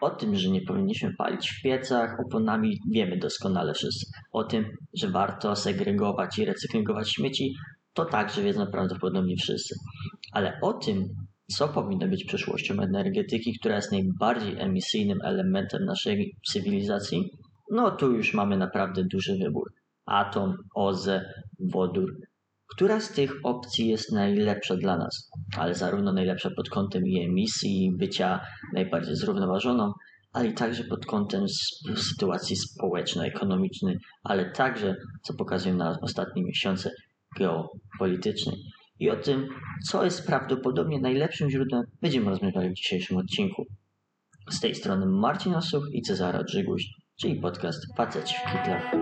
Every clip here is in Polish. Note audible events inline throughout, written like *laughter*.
O tym, że nie powinniśmy palić w piecach oponami, wiemy doskonale wszyscy. O tym, że warto segregować i recyklingować śmieci, to także wiedzą prawdopodobnie wszyscy. Ale o tym, co powinno być przyszłością energetyki, która jest najbardziej emisyjnym elementem naszej cywilizacji, no tu już mamy naprawdę duży wybór. Atom, OZE, wodór. Która z tych opcji jest najlepsza dla nas? Ale zarówno najlepsza pod kątem i emisji, bycia najbardziej zrównoważoną, ale i także pod kątem sytuacji społeczno-ekonomicznej, ale także, co pokazują na ostatnie miesiące, geopolitycznej. I o tym, co jest prawdopodobnie najlepszym źródłem, będziemy rozmawiali w dzisiejszym odcinku. Z tej strony Marcin Osuch i Cezara Drzyguś, czyli podcast Faceci w Kitlach.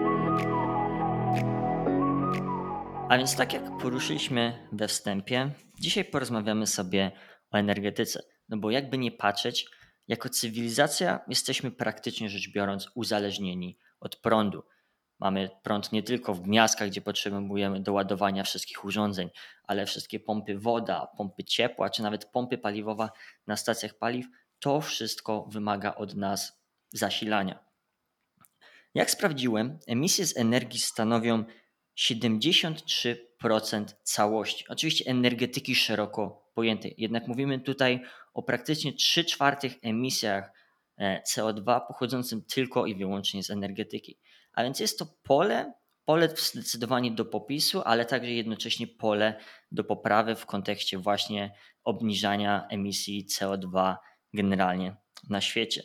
A więc tak jak poruszyliśmy we wstępie, dzisiaj porozmawiamy sobie o energetyce. No bo jakby nie patrzeć, jako cywilizacja jesteśmy praktycznie rzecz biorąc uzależnieni od prądu. Mamy prąd nie tylko w gniazdkach, gdzie potrzebujemy do ładowania wszystkich urządzeń, ale wszystkie pompy woda, pompy ciepła, czy nawet pompy paliwowe na stacjach paliw, to wszystko wymaga od nas zasilania. Jak sprawdziłem, emisje z energii stanowią 73% całości. Oczywiście energetyki szeroko pojętej. Jednak mówimy tutaj o praktycznie 3 czwartych emisjach e, CO2 pochodzącym tylko i wyłącznie z energetyki. A więc jest to pole, pole zdecydowanie do popisu, ale także jednocześnie pole do poprawy w kontekście właśnie obniżania emisji CO2 generalnie na świecie.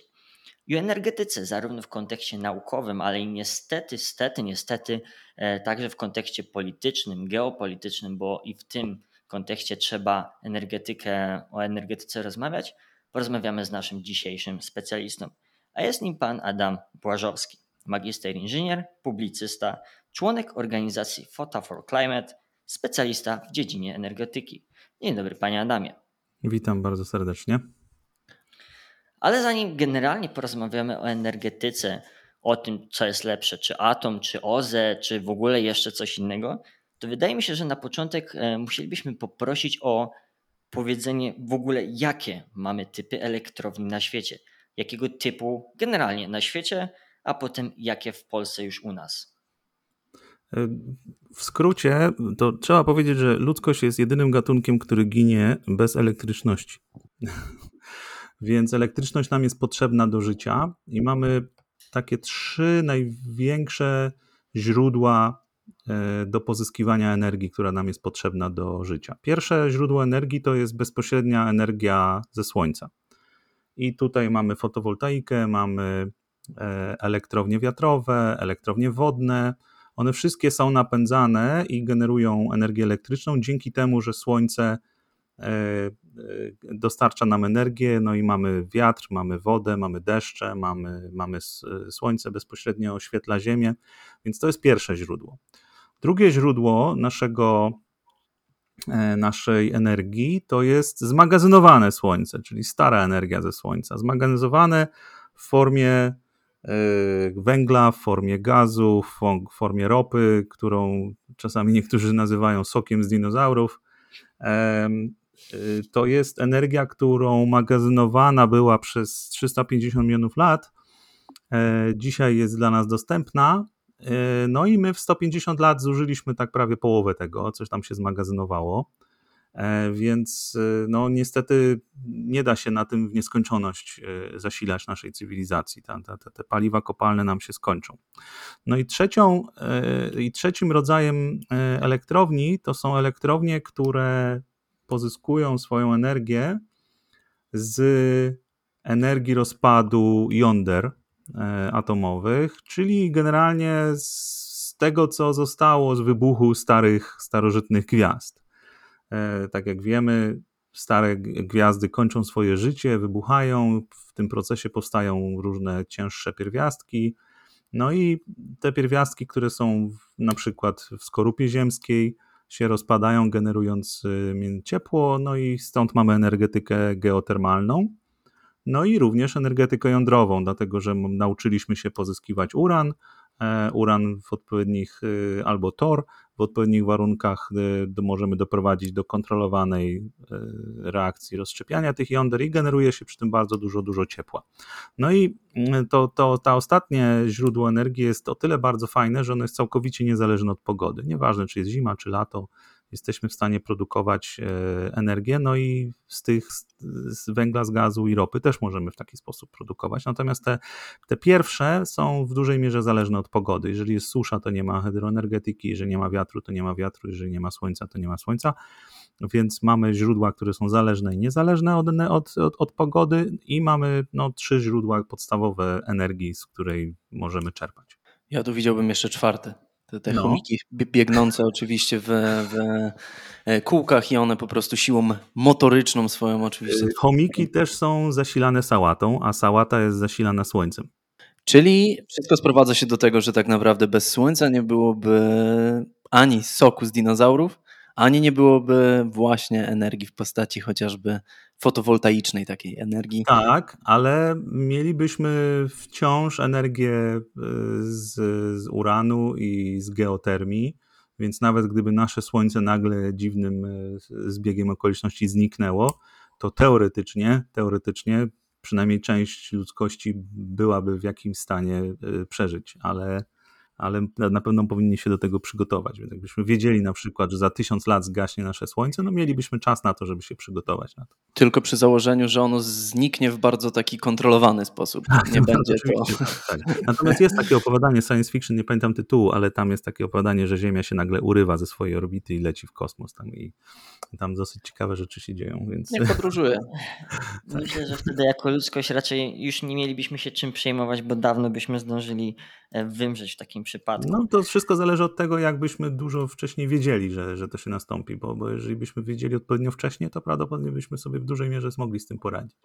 I o energetyce, zarówno w kontekście naukowym, ale i niestety, stety, niestety, e, także w kontekście politycznym, geopolitycznym, bo i w tym kontekście trzeba energetykę, o energetyce rozmawiać, porozmawiamy z naszym dzisiejszym specjalistą. A jest nim pan Adam Błażowski magister inżynier, publicysta, członek organizacji Photo for Climate, specjalista w dziedzinie energetyki. Dzień dobry, panie Adamie. Witam bardzo serdecznie. Ale zanim generalnie porozmawiamy o energetyce, o tym, co jest lepsze, czy atom, czy OZE, czy w ogóle jeszcze coś innego, to wydaje mi się, że na początek e, musielibyśmy poprosić o powiedzenie w ogóle, jakie mamy typy elektrowni na świecie. Jakiego typu generalnie na świecie a potem jakie w Polsce już u nas. W skrócie, to trzeba powiedzieć, że ludzkość jest jedynym gatunkiem, który ginie bez elektryczności. *laughs* Więc elektryczność nam jest potrzebna do życia i mamy takie trzy największe źródła e, do pozyskiwania energii, która nam jest potrzebna do życia. Pierwsze źródło energii to jest bezpośrednia energia ze słońca. I tutaj mamy fotowoltaikę, mamy E, elektrownie wiatrowe, elektrownie wodne. One wszystkie są napędzane i generują energię elektryczną dzięki temu, że słońce dostarcza nam energię, no i mamy wiatr, mamy wodę, mamy deszcze, mamy, mamy słońce bezpośrednio oświetla Ziemię, więc to jest pierwsze źródło. Drugie źródło naszego, naszej energii to jest zmagazynowane słońce, czyli stara energia ze słońca, zmagazynowane w formie E, węgla, w formie gazu, w formie ropy, którą czasami niektórzy nazywają sokiem z dinozaurów. E, to jest energia, którą magazynowana była przez 350 milionów lat. E, dzisiaj jest dla nas dostępna. No i my w 150 lat zużyliśmy tak prawie połowę tego, coś tam się zmagazynowało. E, więc e, no, niestety nie da się na tym w nieskończoność e, zasilać naszej cywilizacji. Te paliwa kopalne nam się skończą. No i, trzecią, i trzecim rodzajem elektrowni to są elektrownie, które pozyskują swoją energię z energii rozpadu jąder atomowych, czyli generalnie z tego, co zostało z wybuchu starych, starożytnych gwiazd. E, tak jak wiemy, stare gwiazdy kończą swoje życie, wybuchają, w tym procesie powstają różne cięższe pierwiastki. No i te pierwiastki, które są na przykład w skorupie ziemskiej, się rozpadają, generując y, ciepło, no i stąd mamy energetykę geotermalną. No i również energetykę jądrową, dlatego że nauczyliśmy się pozyskiwać uran, uran w odpowiednich e, albo tor w odpowiednich warunkach do, możemy doprowadzić do kontrolowanej reakcji rozszczepiania tych jąder i generuje się przy tym bardzo dużo, dużo ciepła. No i mm, to, to, ta ostatnie źródło energii jest o tyle bardzo fajne, że ono jest całkowicie niezależne od pogody. Nieważne, czy jest zima, czy lato, jesteśmy w stanie produkować e, energię, no i z tych z węgla, z gazu i ropy też możemy w taki sposób produkować. Natomiast te, te pierwsze są w dużej mierze zależne od pogody. Jeżeli jest susza, to nie ma hydroenergetyki, jeżeli nie ma wiatru, to nie ma wiatru, jeżeli nie ma słońca, to nie ma słońca. Więc mamy źródła, które są zależne i niezależne od, od, od, od pogody, i mamy no, trzy źródła podstawowe energii, z której możemy czerpać. Ja tu widziałbym jeszcze czwarte. Te, te no. chomiki biegnące oczywiście w, w e, kółkach i one po prostu siłą motoryczną swoją oczywiście. E, chomiki też są zasilane sałatą, a sałata jest zasilana słońcem. Czyli wszystko sprowadza się do tego, że tak naprawdę bez słońca nie byłoby ani soku z dinozaurów, ani nie byłoby właśnie energii w postaci chociażby fotowoltaicznej takiej energii. Tak, ale mielibyśmy wciąż energię e, z, z uranu i z geotermii, więc nawet gdyby nasze Słońce nagle dziwnym e, zbiegiem okoliczności zniknęło, to teoretycznie, teoretycznie przynajmniej część ludzkości byłaby w jakimś stanie e, przeżyć, ale ale na pewno powinni się do tego przygotować. Więc jakbyśmy wiedzieli na przykład, że za tysiąc lat zgaśnie nasze Słońce, no mielibyśmy czas na to, żeby się przygotować na to. Tylko przy założeniu, że ono zniknie w bardzo taki kontrolowany sposób. Nie *laughs* no, będzie to... Tak, tak. Natomiast jest takie opowiadanie science fiction, nie pamiętam tytułu, ale tam jest takie opowiadanie, że Ziemia się nagle urywa ze swojej orbity i leci w kosmos tam i tam dosyć ciekawe rzeczy się dzieją. Więc... Nie podróżuje. *laughs* tak. Myślę, że wtedy jako ludzkość raczej już nie mielibyśmy się czym przejmować, bo dawno byśmy zdążyli e, wymrzeć w takim przypadku. No to wszystko zależy od tego, jakbyśmy dużo wcześniej wiedzieli, że, że to się nastąpi, bo, bo jeżeli byśmy wiedzieli odpowiednio wcześniej, to prawdopodobnie byśmy sobie w dużej mierze mogli z tym poradzić.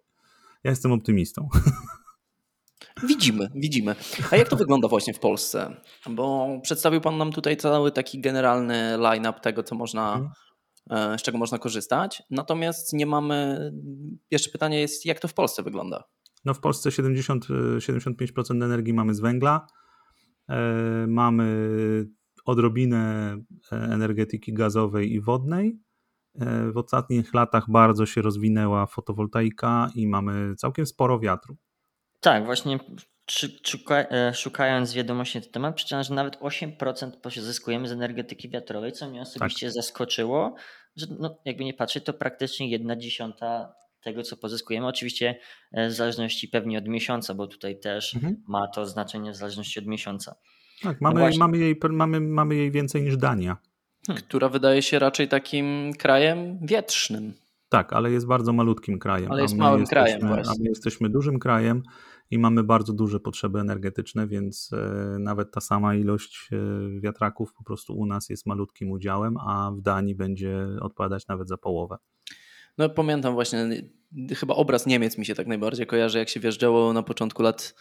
Ja jestem optymistą. *laughs* Widzimy, widzimy. A jak to wygląda właśnie w Polsce? Bo przedstawił Pan nam tutaj cały taki generalny line-up tego, co można, hmm. z czego można korzystać. Natomiast nie mamy. Jeszcze pytanie jest, jak to w Polsce wygląda? No w Polsce 70, 75% energii mamy z węgla, E, mamy odrobinę e, energetyki gazowej i wodnej. E, w ostatnich latach bardzo się rozwinęła fotowoltaika i mamy całkiem sporo wiatru. Tak, właśnie szukając wiadomości na ten temat, przeczytałem, że nawet 8% pozyskujemy z energetyki wiatrowej, co mnie osobiście tak. zaskoczyło, że no, jakby nie patrzeć, to praktycznie jedna dziesiąta tego, co pozyskujemy. Oczywiście e, w zależności pewnie od miesiąca, bo tutaj też mhm. ma to znaczenie w zależności od miesiąca. Tak, mamy, no mamy, jej, mamy, mamy jej więcej niż Dania. Hmm. Która wydaje się raczej takim krajem wietrznym. Tak, ale jest bardzo malutkim krajem. Ale jest małym jesteśmy, krajem właśnie. A my jesteśmy dużym krajem i mamy bardzo duże potrzeby energetyczne, więc e, nawet ta sama ilość e, wiatraków po prostu u nas jest malutkim udziałem, a w Danii będzie odpowiadać nawet za połowę. No pamiętam właśnie, chyba obraz Niemiec mi się tak najbardziej kojarzy, jak się wjeżdżało na początku lat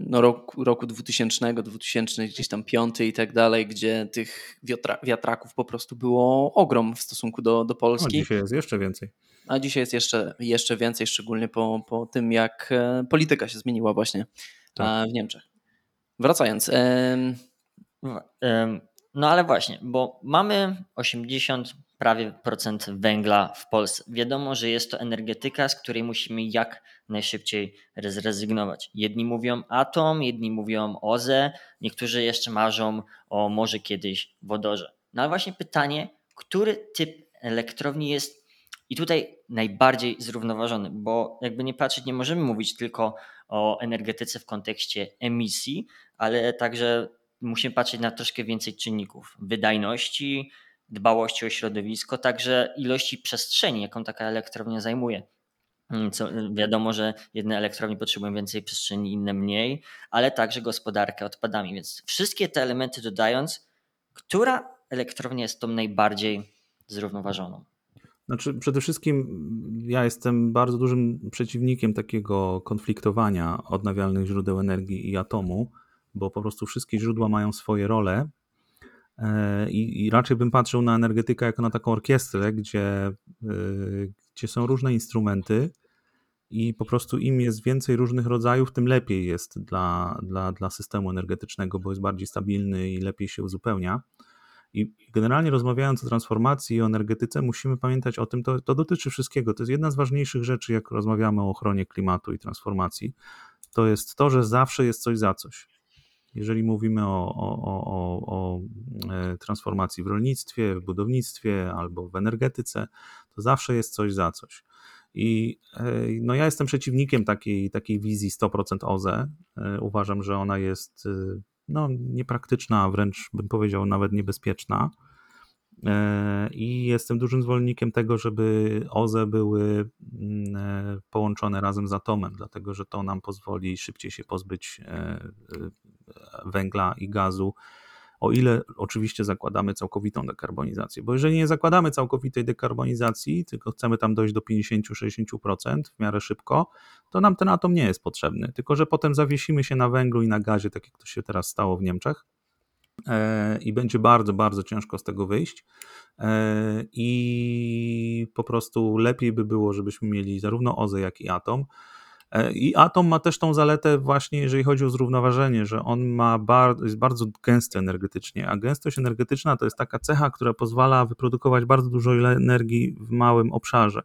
no, roku, roku 2000, 2000 gdzieś tam piąty i tak dalej, gdzie tych wiatra, wiatraków po prostu było ogrom w stosunku do, do Polski. A dzisiaj jest jeszcze więcej. A dzisiaj jest jeszcze, jeszcze więcej, szczególnie po, po tym, jak e, polityka się zmieniła właśnie tak. w Niemczech. Wracając. No ale właśnie, bo mamy 80 prawie procent węgla w Polsce. Wiadomo, że jest to energetyka, z której musimy jak najszybciej zrezygnować. Jedni mówią atom, jedni mówią OZE, niektórzy jeszcze marzą o może kiedyś wodorze. No ale właśnie pytanie, który typ elektrowni jest i tutaj najbardziej zrównoważony, bo jakby nie patrzeć, nie możemy mówić tylko o energetyce w kontekście emisji, ale także musimy patrzeć na troszkę więcej czynników wydajności, dbałości o środowisko, także ilości przestrzeni, jaką taka elektrownia zajmuje. Mm, co, wiadomo, że jedne elektrownie potrzebują więcej przestrzeni, inne mniej, ale także gospodarkę odpadami. Więc wszystkie te elementy dodając, która elektrownia jest tą najbardziej zrównoważoną? Znaczy, przede wszystkim ja jestem bardzo dużym przeciwnikiem takiego konfliktowania odnawialnych źródeł energii i atomu, bo po prostu wszystkie źródła mają swoje role I, I, raczej bym patrzył na energetykę jako na taką orkiestrę, gdzie, e, gdzie są różne instrumenty i po prostu im jest więcej różnych rodzajów, tym lepiej jest dla, dla, dla systemu energetycznego, bo jest bardziej stabilny i lepiej się uzupełnia. I generalnie rozmawiając o transformacji i o energetyce, musimy pamiętać o tym, to, to dotyczy wszystkiego. To jest jedna z ważniejszych rzeczy, jak rozmawiamy o ochronie klimatu i transformacji. To jest to, że zawsze jest coś za coś. Jeżeli mówimy o, o, o, o e, transformacji w rolnictwie, w budownictwie albo w energetyce, to zawsze jest coś za coś. I e, no ja jestem przeciwnikiem takiej, takiej wizji 100% OZE. E, uważam, że ona jest no, niepraktyczna, wręcz bym powiedział nawet niebezpieczna. I jestem dużym zwolennikiem tego, żeby OZE były mm, połączone razem z atomem, dlatego że to nam pozwoli szybciej się pozbyć węgla i gazu, o ile oczywiście zakładamy całkowitą dekarbonizację. Bo jeżeli nie zakładamy całkowitej dekarbonizacji, tylko chcemy tam dojść do 50-60% w miarę szybko, to nam ten atom nie jest potrzebny. Tylko, że potem zawiesimy się na węglu i na gazie, tak jak to się teraz stało w Niemczech. E, I będzie bardzo, bardzo ciężko z tego wyjść. E, I po prostu lepiej by było, żebyśmy mieli zarówno OZE, jak i atom. E, I atom ma też tą zaletę właśnie, jeżeli chodzi o zrównoważenie, że on ma bardzo, jest bardzo gęsty energetycznie, a gęstość energetyczna to jest taka cecha, która pozwala wyprodukować bardzo dużo energii w małym obszarze.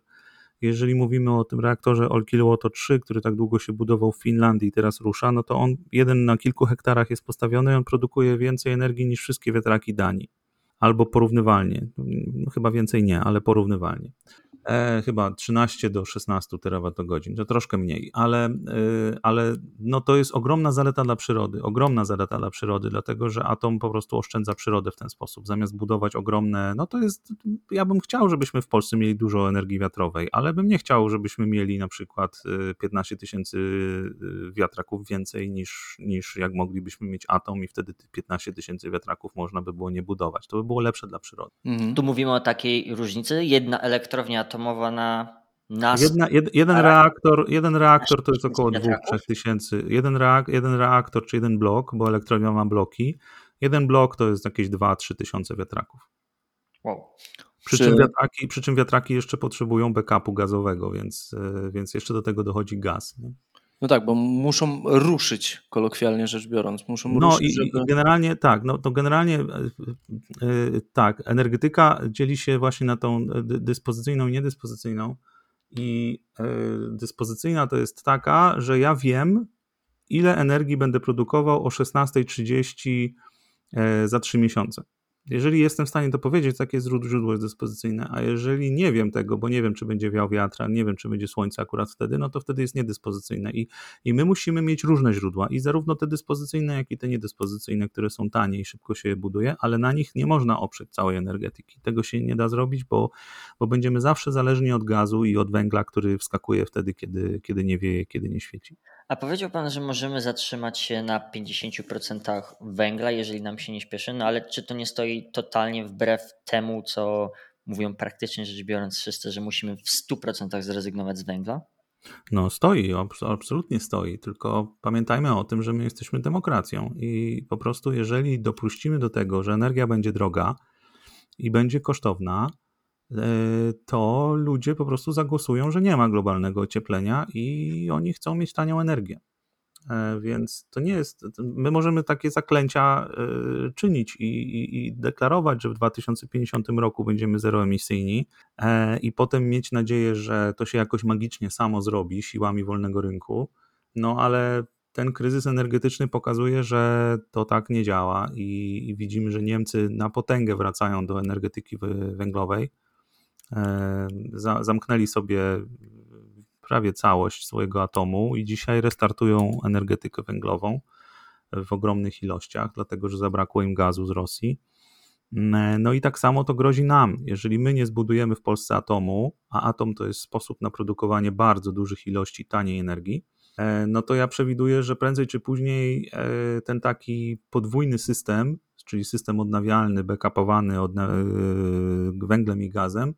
Jeżeli mówimy o tym reaktorze Olkiluoto 3, który tak długo się budował w Finlandii i teraz rusza, no to on jeden na kilku hektarach jest postawiony i on produkuje więcej energii niż wszystkie wiatraki Danii. Albo porównywalnie. No, chyba więcej nie, ale porównywalnie e, chyba 13 do 16 terawatogodzin, to troszkę mniej, ale, e, ale no to jest ogromna zaleta dla przyrody, ogromna zaleta dla przyrody, dlatego że atom po prostu oszczędza przyrodę w ten sposób, zamiast budować ogromne, no to jest, ja bym chciał, żebyśmy w Polsce mieli dużo energii wiatrowej, ale bym nie chciał, żebyśmy mieli na przykład 15 e, tysięcy e, wiatraków więcej niż, niż jak moglibyśmy mieć atom i wtedy 15 tysięcy wiatraków można by było nie budować. To by było lepsze dla przyrody. Mhm. Tu mówimy o takiej różnicy. Jedna elektrownia atomowa na nas. Jedna, jed, jeden, reaktor, jeden reaktor to jest około 2-3 tysięcy. Jeden, reak, jeden reaktor czy jeden blok, bo elektrownia ma bloki. Jeden blok to jest jakieś 2-3 tysiące wiatraków. Wow. Przy, czym wiatraki, przy czym wiatraki jeszcze potrzebują backupu gazowego, więc, e, więc jeszcze do tego dochodzi gaz. Nie? No tak, bo muszą ruszyć, kolokwialnie rzecz biorąc. Muszą no ruszyć, i, żeby... i generalnie tak, no to generalnie yy, tak, energetyka dzieli się właśnie na tą dyspozycyjną i niedyspozycyjną. I yy, dyspozycyjna to jest taka, że ja wiem, ile energii będę produkował o 16.30 yy, za 3 miesiące. Jeżeli jestem w stanie to powiedzieć, takie źródło jest dyspozycyjne, a jeżeli nie wiem tego, bo nie wiem, czy będzie wiał wiatr, nie wiem, czy będzie słońce akurat wtedy, no to wtedy jest niedyspozycyjne. I, I my musimy mieć różne źródła, i zarówno te dyspozycyjne, jak i te niedyspozycyjne, które są tanie i szybko się je buduje, ale na nich nie można oprzeć całej energetyki. Tego się nie da zrobić, bo, bo będziemy zawsze zależni od gazu i od węgla, który wskakuje wtedy, kiedy, kiedy nie wieje, kiedy nie świeci. A powiedział Pan, że możemy zatrzymać się na 50% węgla, jeżeli nam się nie śpieszy, no ale czy to nie stoi totalnie wbrew temu, co mówią praktycznie rzecz biorąc wszyscy, że musimy w 100% zrezygnować z węgla? No stoi, absolutnie stoi, tylko pamiętajmy o tym, że my jesteśmy demokracją i po prostu jeżeli dopuścimy do tego, że energia będzie droga i będzie kosztowna, to ludzie po prostu zagłosują, że nie ma globalnego ocieplenia i oni chcą mieć tanią energię. E, więc to nie jest. My możemy takie zaklęcia e, czynić i, i, i, deklarować, że w 2050 roku będziemy zeroemisyjni, i potem mieć nadzieję, że to się jakoś magicznie samo zrobi siłami wolnego rynku. No ale ten kryzys energetyczny pokazuje, że to tak nie działa, i, i widzimy, że Niemcy na potęgę wracają do energetyki węglowej zamknęli sobie prawie całość swojego atomu i dzisiaj restartują energetykę węglową w ogromnych ilościach, dlatego że zabrakło im gazu z Rosji. No i tak samo to grozi nam. Jeżeli my nie zbudujemy w Polsce atomu, a atom to jest sposób na produkowanie bardzo dużych ilości taniej energii, e, no to ja przewiduję, że prędzej czy później e, ten taki podwójny system, czyli system odnawialny, backupowany e, węglem i gazem,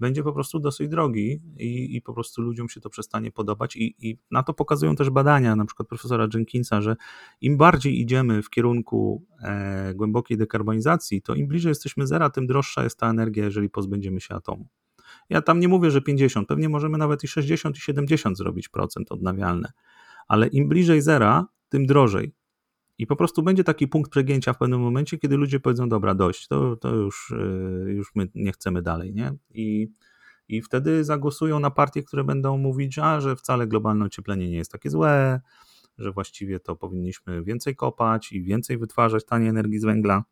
będzie po prostu dosyć drogi i, i po prostu ludziom się to przestanie podobać. I, I na to pokazują też badania, na przykład profesora Jenkinsa, że im bardziej idziemy w kierunku e, głębokiej dekarbonizacji, to im bliżej jesteśmy zera, tym droższa jest ta energia, jeżeli pozbędziemy się atomu. Ja tam nie mówię, że 50, pewnie możemy nawet i 60 i 70 zrobić procent odnawialne, ale im bliżej zera, tym drożej. I po prostu będzie taki punkt przegięcia w pewnym momencie, kiedy ludzie powiedzą, dobra, dość, to, to już, y, już my nie chcemy dalej, nie? I, I wtedy zagłosują na partie, które będą mówić, a, że wcale globalne ocieplenie nie jest takie złe, że właściwie to powinniśmy więcej kopać i więcej wytwarzać taniej energii z węgla.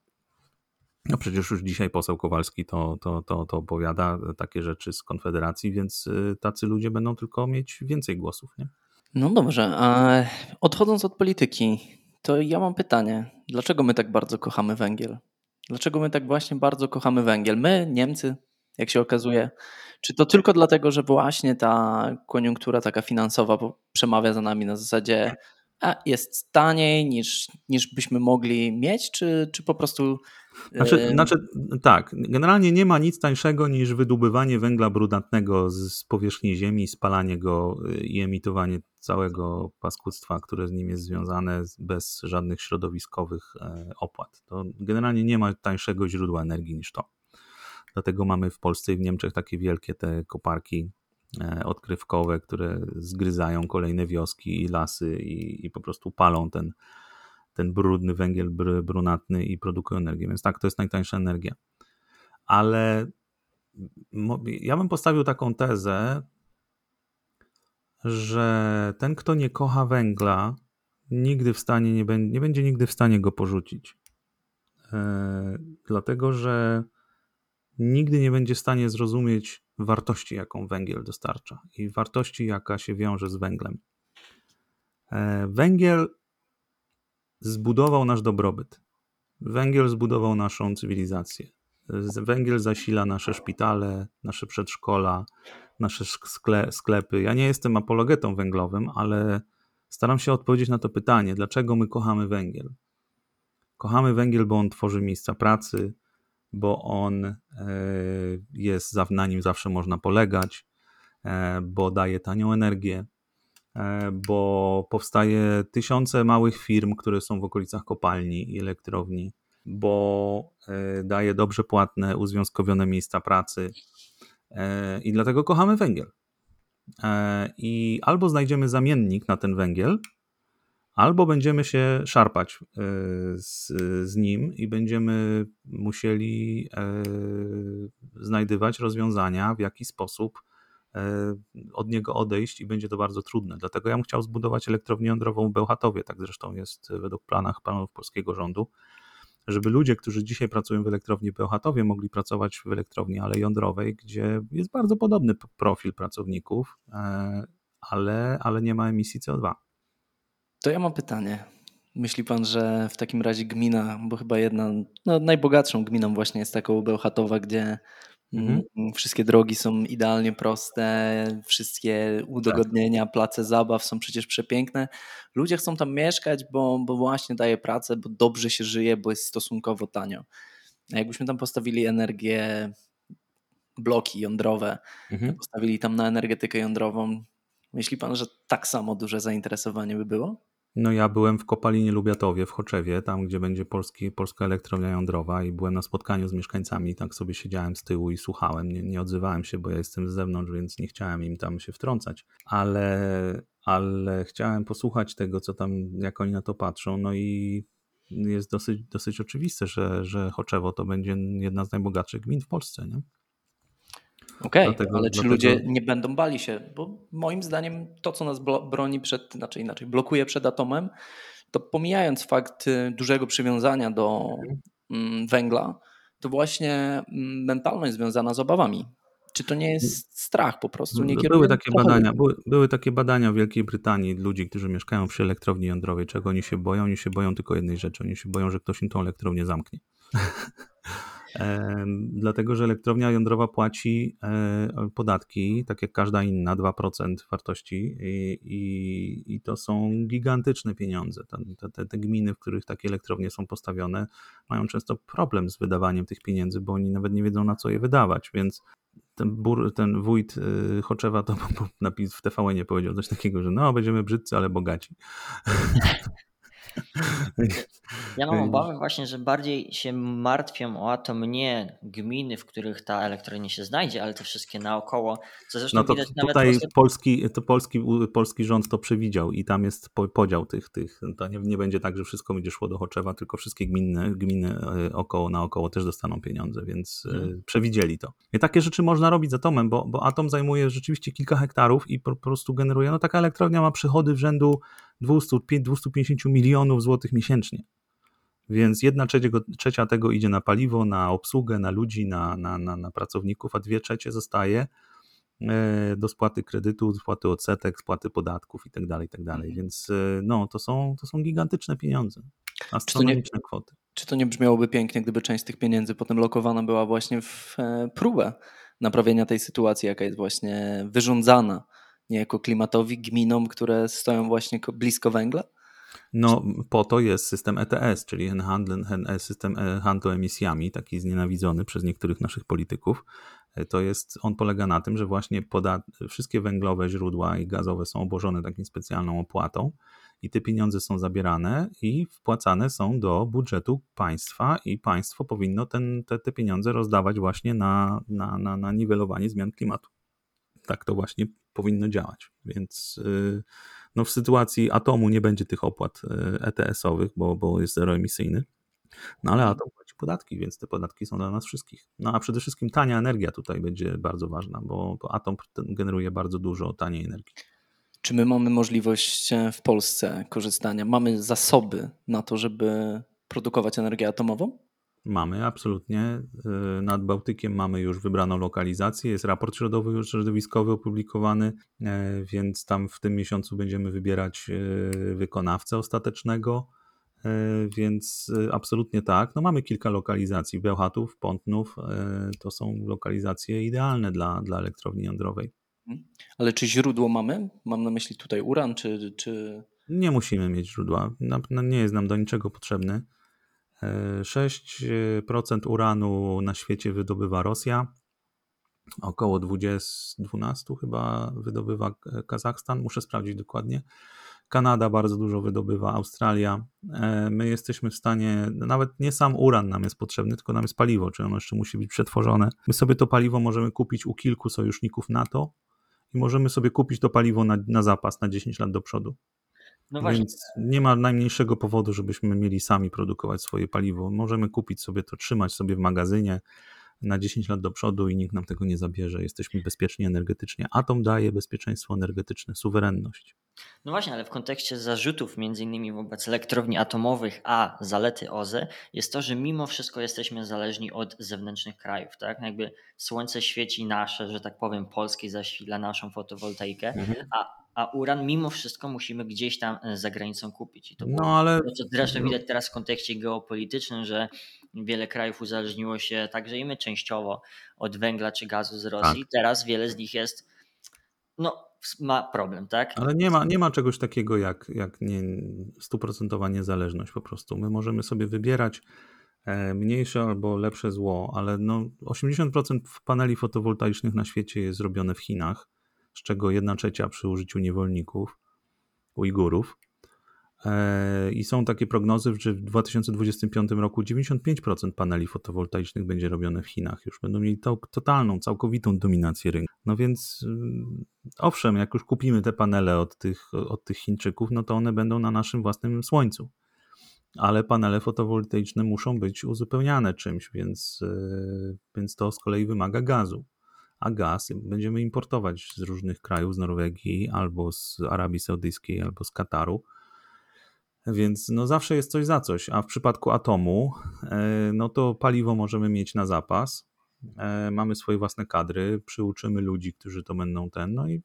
No przecież już dzisiaj poseł Kowalski to, to, to, to opowiada takie rzeczy z Konfederacji, więc y, tacy ludzie będą tylko mieć więcej głosów, nie? No dobrze, a odchodząc od polityki, to ja mam pytanie. Dlaczego my tak bardzo kochamy węgiel? Dlaczego my tak właśnie bardzo kochamy węgiel? My, Niemcy, jak się okazuje. Czy to tylko dlatego, że właśnie ta koniunktura taka finansowa przemawia za nami na zasadzie a jest taniej niż, niż byśmy mogli mieć, czy, czy po prostu. Znaczy, znaczy, tak, generalnie nie ma nic tańszego niż wydobywanie węgla brunatnego z powierzchni Ziemi, spalanie go y, i emitowanie całego paskudztwa, które z nim jest związane bez żadnych środowiskowych e, opłat. To generalnie nie ma tańszego źródła energii niż to. Dlatego mamy w Polsce i w Niemczech takie wielkie te koparki odkrywkowe, które zgryzają kolejne wioski i lasy i, i po prostu palą ten, ten brudny węgiel brunatny i produkują energię. Więc tak, to jest najtańsza energia. Ale ja bym postawił taką tezę, że ten, kto nie kocha węgla, nigdy w stanie nie, będzie, nie będzie nigdy w stanie go porzucić. E, dlatego, że nigdy nie będzie w stanie zrozumieć wartości, jaką węgiel dostarcza i wartości, jaka się wiąże z węglem. E, węgiel zbudował nasz dobrobyt. Węgiel zbudował naszą cywilizację. Węgiel zasila nasze szpitale, nasze przedszkola, nasze sklepy. Ja nie jestem apologetą węglowym, ale staram się odpowiedzieć na to pytanie, dlaczego my kochamy węgiel. Kochamy węgiel, bo on tworzy miejsca pracy, bo on e, jest, na nim zawsze można polegać, e, bo daje tanią energię, e, bo powstaje tysiące małych firm, które są w okolicach kopalni i elektrowni, bo daje dobrze płatne, uzwiązkowione miejsca pracy i dlatego kochamy węgiel. I albo znajdziemy zamiennik na ten węgiel, albo będziemy się szarpać e, z, z nim i będziemy musieli e, znajdywać rozwiązania, w jaki sposób e, od niego odejść i będzie to bardzo trudne. Dlatego ja bym chciał zbudować elektrownię jądrową w Bełchatowie, tak zresztą jest według planach planów polskiego rządu, żeby ludzie, którzy dzisiaj pracują w elektrowni Bełchatowie, mogli pracować w elektrowni ale jądrowej, gdzie jest bardzo podobny profil pracowników, ale, ale nie ma emisji CO2. To ja mam pytanie. Myśli pan, że w takim razie gmina, bo chyba jedna, no najbogatszą gminą właśnie jest taką Bełchatowa, gdzie mhm. Mm, wszystkie drogi są idealnie proste, wszystkie udogodnienia, tak. place zabaw są przecież przepiękne. Ludzie chcą tam mieszkać, bo, bo właśnie daje pracę, bo dobrze się żyje, bo jest stosunkowo tanio. A jakbyśmy tam postawili energię, bloki jądrowe, mhm. postawili tam na energetykę jądrową, myśli pan, że tak samo duże zainteresowanie by było? No ja byłem w Kopalinie Lubiatowie w Choczewie, tam gdzie będzie polski, polska elektrownia jądrowa i byłem na spotkaniu z mieszkańcami, tak sobie siedziałem z tyłu i słuchałem, nie, nie odzywałem się, bo ja jestem z zewnątrz, więc nie chciałem im tam się wtrącać, ale, ale chciałem posłuchać tego, co tam, jak oni na to patrzą, no i jest dosyć, dosyć oczywiste, że, że Choczewo to będzie jedna z najbogatszych gmin w Polsce, nie? Okej, okay, ale czy dlatego... ludzie nie będą bali się? Bo moim zdaniem to, co nas broni przed, znaczy inaczej, blokuje przed atomem, to pomijając fakt y, dużego przywiązania do mm, węgla, to właśnie mm, mentalność związana z obawami. Czy to nie jest strach po prostu? Nie były takie badania, były, były, takie badania w Wielkiej Brytanii ludzi, którzy mieszkają przy elektrowni jądrowej. Czego oni się boją? Oni się boją tylko jednej rzeczy. Oni się boją, że ktoś im tą elektrownię zamknie. *laughs* dlatego że elektrownia jądrowa płaci e, podatki, tak jak każda inna, 2% wartości i, i, i to są gigantyczne pieniądze. Te, te, te, gminy, w których takie elektrownie są postawione, mają często problem z wydawaniem tych pieniędzy, bo oni nawet nie wiedzą na co je wydawać, więc ten, bur, ten wójt y, Choczewa to *laughs* napis w TVN nie powiedział coś takiego, że no będziemy brzydcy, ale bogaci. *laughs* Ja mam obawę właśnie, że bardziej się martwią o atom nie gminy, w których ta elektrownia się znajdzie, ale te wszystkie naokoło, co zresztą No to widać tutaj nawet... polski, to polski, polski rząd to przewidział i tam jest podział tych, tych to nie, nie będzie tak, że wszystko będzie szło do Choczewa, tylko wszystkie gminy, gminy e, około, naokoło też dostaną pieniądze, więc hmm. przewidzieli to. I takie rzeczy można robić z atomem, bo, bo atom zajmuje rzeczywiście kilka hektarów i po, po prostu generuje, no taka elektrownia ma przychody w rzędu 200-250 milionów złotych miesięcznie. Więc jedna trzecia tego idzie na paliwo, na obsługę, na ludzi, na, na, na, na pracowników, a dwie trzecie zostaje e, do spłaty kredytu, spłaty odsetek, spłaty podatków itd. Tak itd. Tak mhm. Więc e, no, to są, to są gigantyczne pieniądze, astronomiczne kwoty. Czy to nie brzmiałoby pięknie, gdyby część z tych pieniędzy potem lokowana była właśnie w e, próbę naprawienia tej sytuacji, jaka jest właśnie wyrządzana niejako klimatowi, gminom, które stoją właśnie blisko węgla? No, po to jest system ETS, czyli e, system e, handlu emisjami, taki znienawidzony przez niektórych naszych polityków. E, to jest, on polega na tym, że właśnie wszystkie węglowe źródła i gazowe są obłożone taką specjalną opłatą i te pieniądze są zabierane i wpłacane są do budżetu państwa i państwo powinno ten, te, te pieniądze rozdawać właśnie na, na, na, na niwelowanie zmian klimatu. Tak to właśnie powinno działać. Więc y, no w sytuacji atomu nie będzie tych opłat ETS-owych, bo, bo jest zeroemisyjny. No ale atom płaci podatki, więc te podatki są dla nas wszystkich. No a przede wszystkim tania energia tutaj będzie bardzo ważna, bo, bo atom generuje bardzo dużo taniej energii. Czy my mamy możliwość e, w Polsce korzystania? Mamy zasoby na to, żeby produkować energię atomową? Mamy, absolutnie. Y, nad Bałtykiem mamy już wybraną lokalizację. Jest raport środowiskowy opublikowany, e, więc tam w tym miesiącu będziemy wybierać e, wykonawcę ostatecznego. Więc absolutnie tak. No mamy kilka lokalizacji. Bełchatów, Pątnów to są lokalizacje idealne dla, dla elektrowni jądrowej. Mhm. Ale czy źródło mamy? Mam na myśli tutaj uran, czy. czy... Nie musimy mieć źródła. Nie jest nam do niczego potrzebny. 6% uranu na świecie wydobywa Rosja, około 20, 12 chyba wydobywa Kazachstan, muszę sprawdzić dokładnie. Kanada bardzo dużo wydobywa, Australia. E, my jesteśmy w stanie, nawet nie sam uran nam jest potrzebny, tylko nam jest paliwo, czyli ono jeszcze musi być przetworzone. My sobie to paliwo możemy kupić u kilku sojuszników NATO i możemy sobie kupić to paliwo na, na zapas na 10 lat do przodu. No właśnie. Więc nie ma najmniejszego powodu, żebyśmy mieli sami produkować swoje paliwo. Możemy kupić sobie to, trzymać sobie w magazynie na 10 lat do przodu i nikt nam tego nie zabierze. Jesteśmy bezpieczni energetycznie. Atom daje bezpieczeństwo energetyczne, suwerenność. No właśnie, ale w kontekście zarzutów między innymi wobec elektrowni atomowych, a zalety OZE jest to, że mimo wszystko jesteśmy zależni od zewnętrznych krajów, tak? Jakby słońce świeci nasze, że tak powiem, polskie zasila naszą fotowoltaikę, mhm. a a uran mimo wszystko musimy gdzieś tam e, za granicą kupić. I to no ale. Co zresztą widać teraz w kontekście geopolitycznym, że wiele krajów uzależniło się także i my częściowo od węgla czy gazu z Rosji. Tak. Teraz wiele z nich jest, no, ma problem, tak? Ale nie ma, nie ma czegoś takiego jak, jak nie, stuprocentowa niezależność po prostu. My możemy sobie wybierać e, mniejsze albo lepsze zło, ale no 80% paneli fotowoltaicznych na świecie jest zrobione w Chinach z czego jedna trzecia przy użyciu niewolników, Ujgurów. E, I są takie prognozy, że w 2025 roku 95% paneli fotowoltaicznych będzie robione w Chinach. Już będą mieli to, totalną, całkowitą dominację rynku. No więc mm, owszem, jak już kupimy te panele od tych, od tych Chińczyków, no to one będą na naszym własnym słońcu. Ale panele fotowoltaiczne muszą być uzupełniane czymś, więc, e, więc to z kolei wymaga gazu a gaz będziemy importować z różnych krajów, z Norwegii, albo z Arabii Saudyjskiej, albo z Kataru. Więc no zawsze jest coś za coś, a w przypadku atomu, e, no to paliwo możemy mieć na zapas. E, mamy swoje własne kadry, przyuczymy ludzi, którzy to będą ten, no i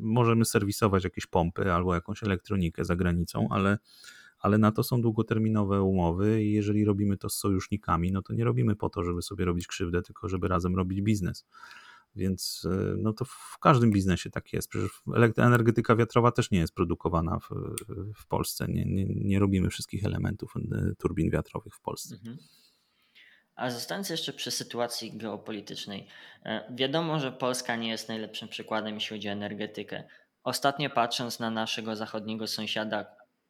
możemy serwisować jakieś pompy albo jakąś elektronikę za granicą, ale, ale na to są długoterminowe umowy i jeżeli robimy to z sojusznikami, no to nie robimy po to, żeby sobie robić krzywdę, tylko żeby razem robić biznes. Więc e, no to w każdym biznesie tak jest. Przecież energetyka wiatrowa też nie jest produkowana w, w Polsce. Nie, nie, nie robimy wszystkich elementów turbin wiatrowych w Polsce. Mhm. A zostając jeszcze przy sytuacji geopolitycznej, e, wiadomo, że Polska nie jest najlepszym przykładem, jeśli chodzi o energetykę. Ostatnio patrząc na naszego zachodniego sąsiada,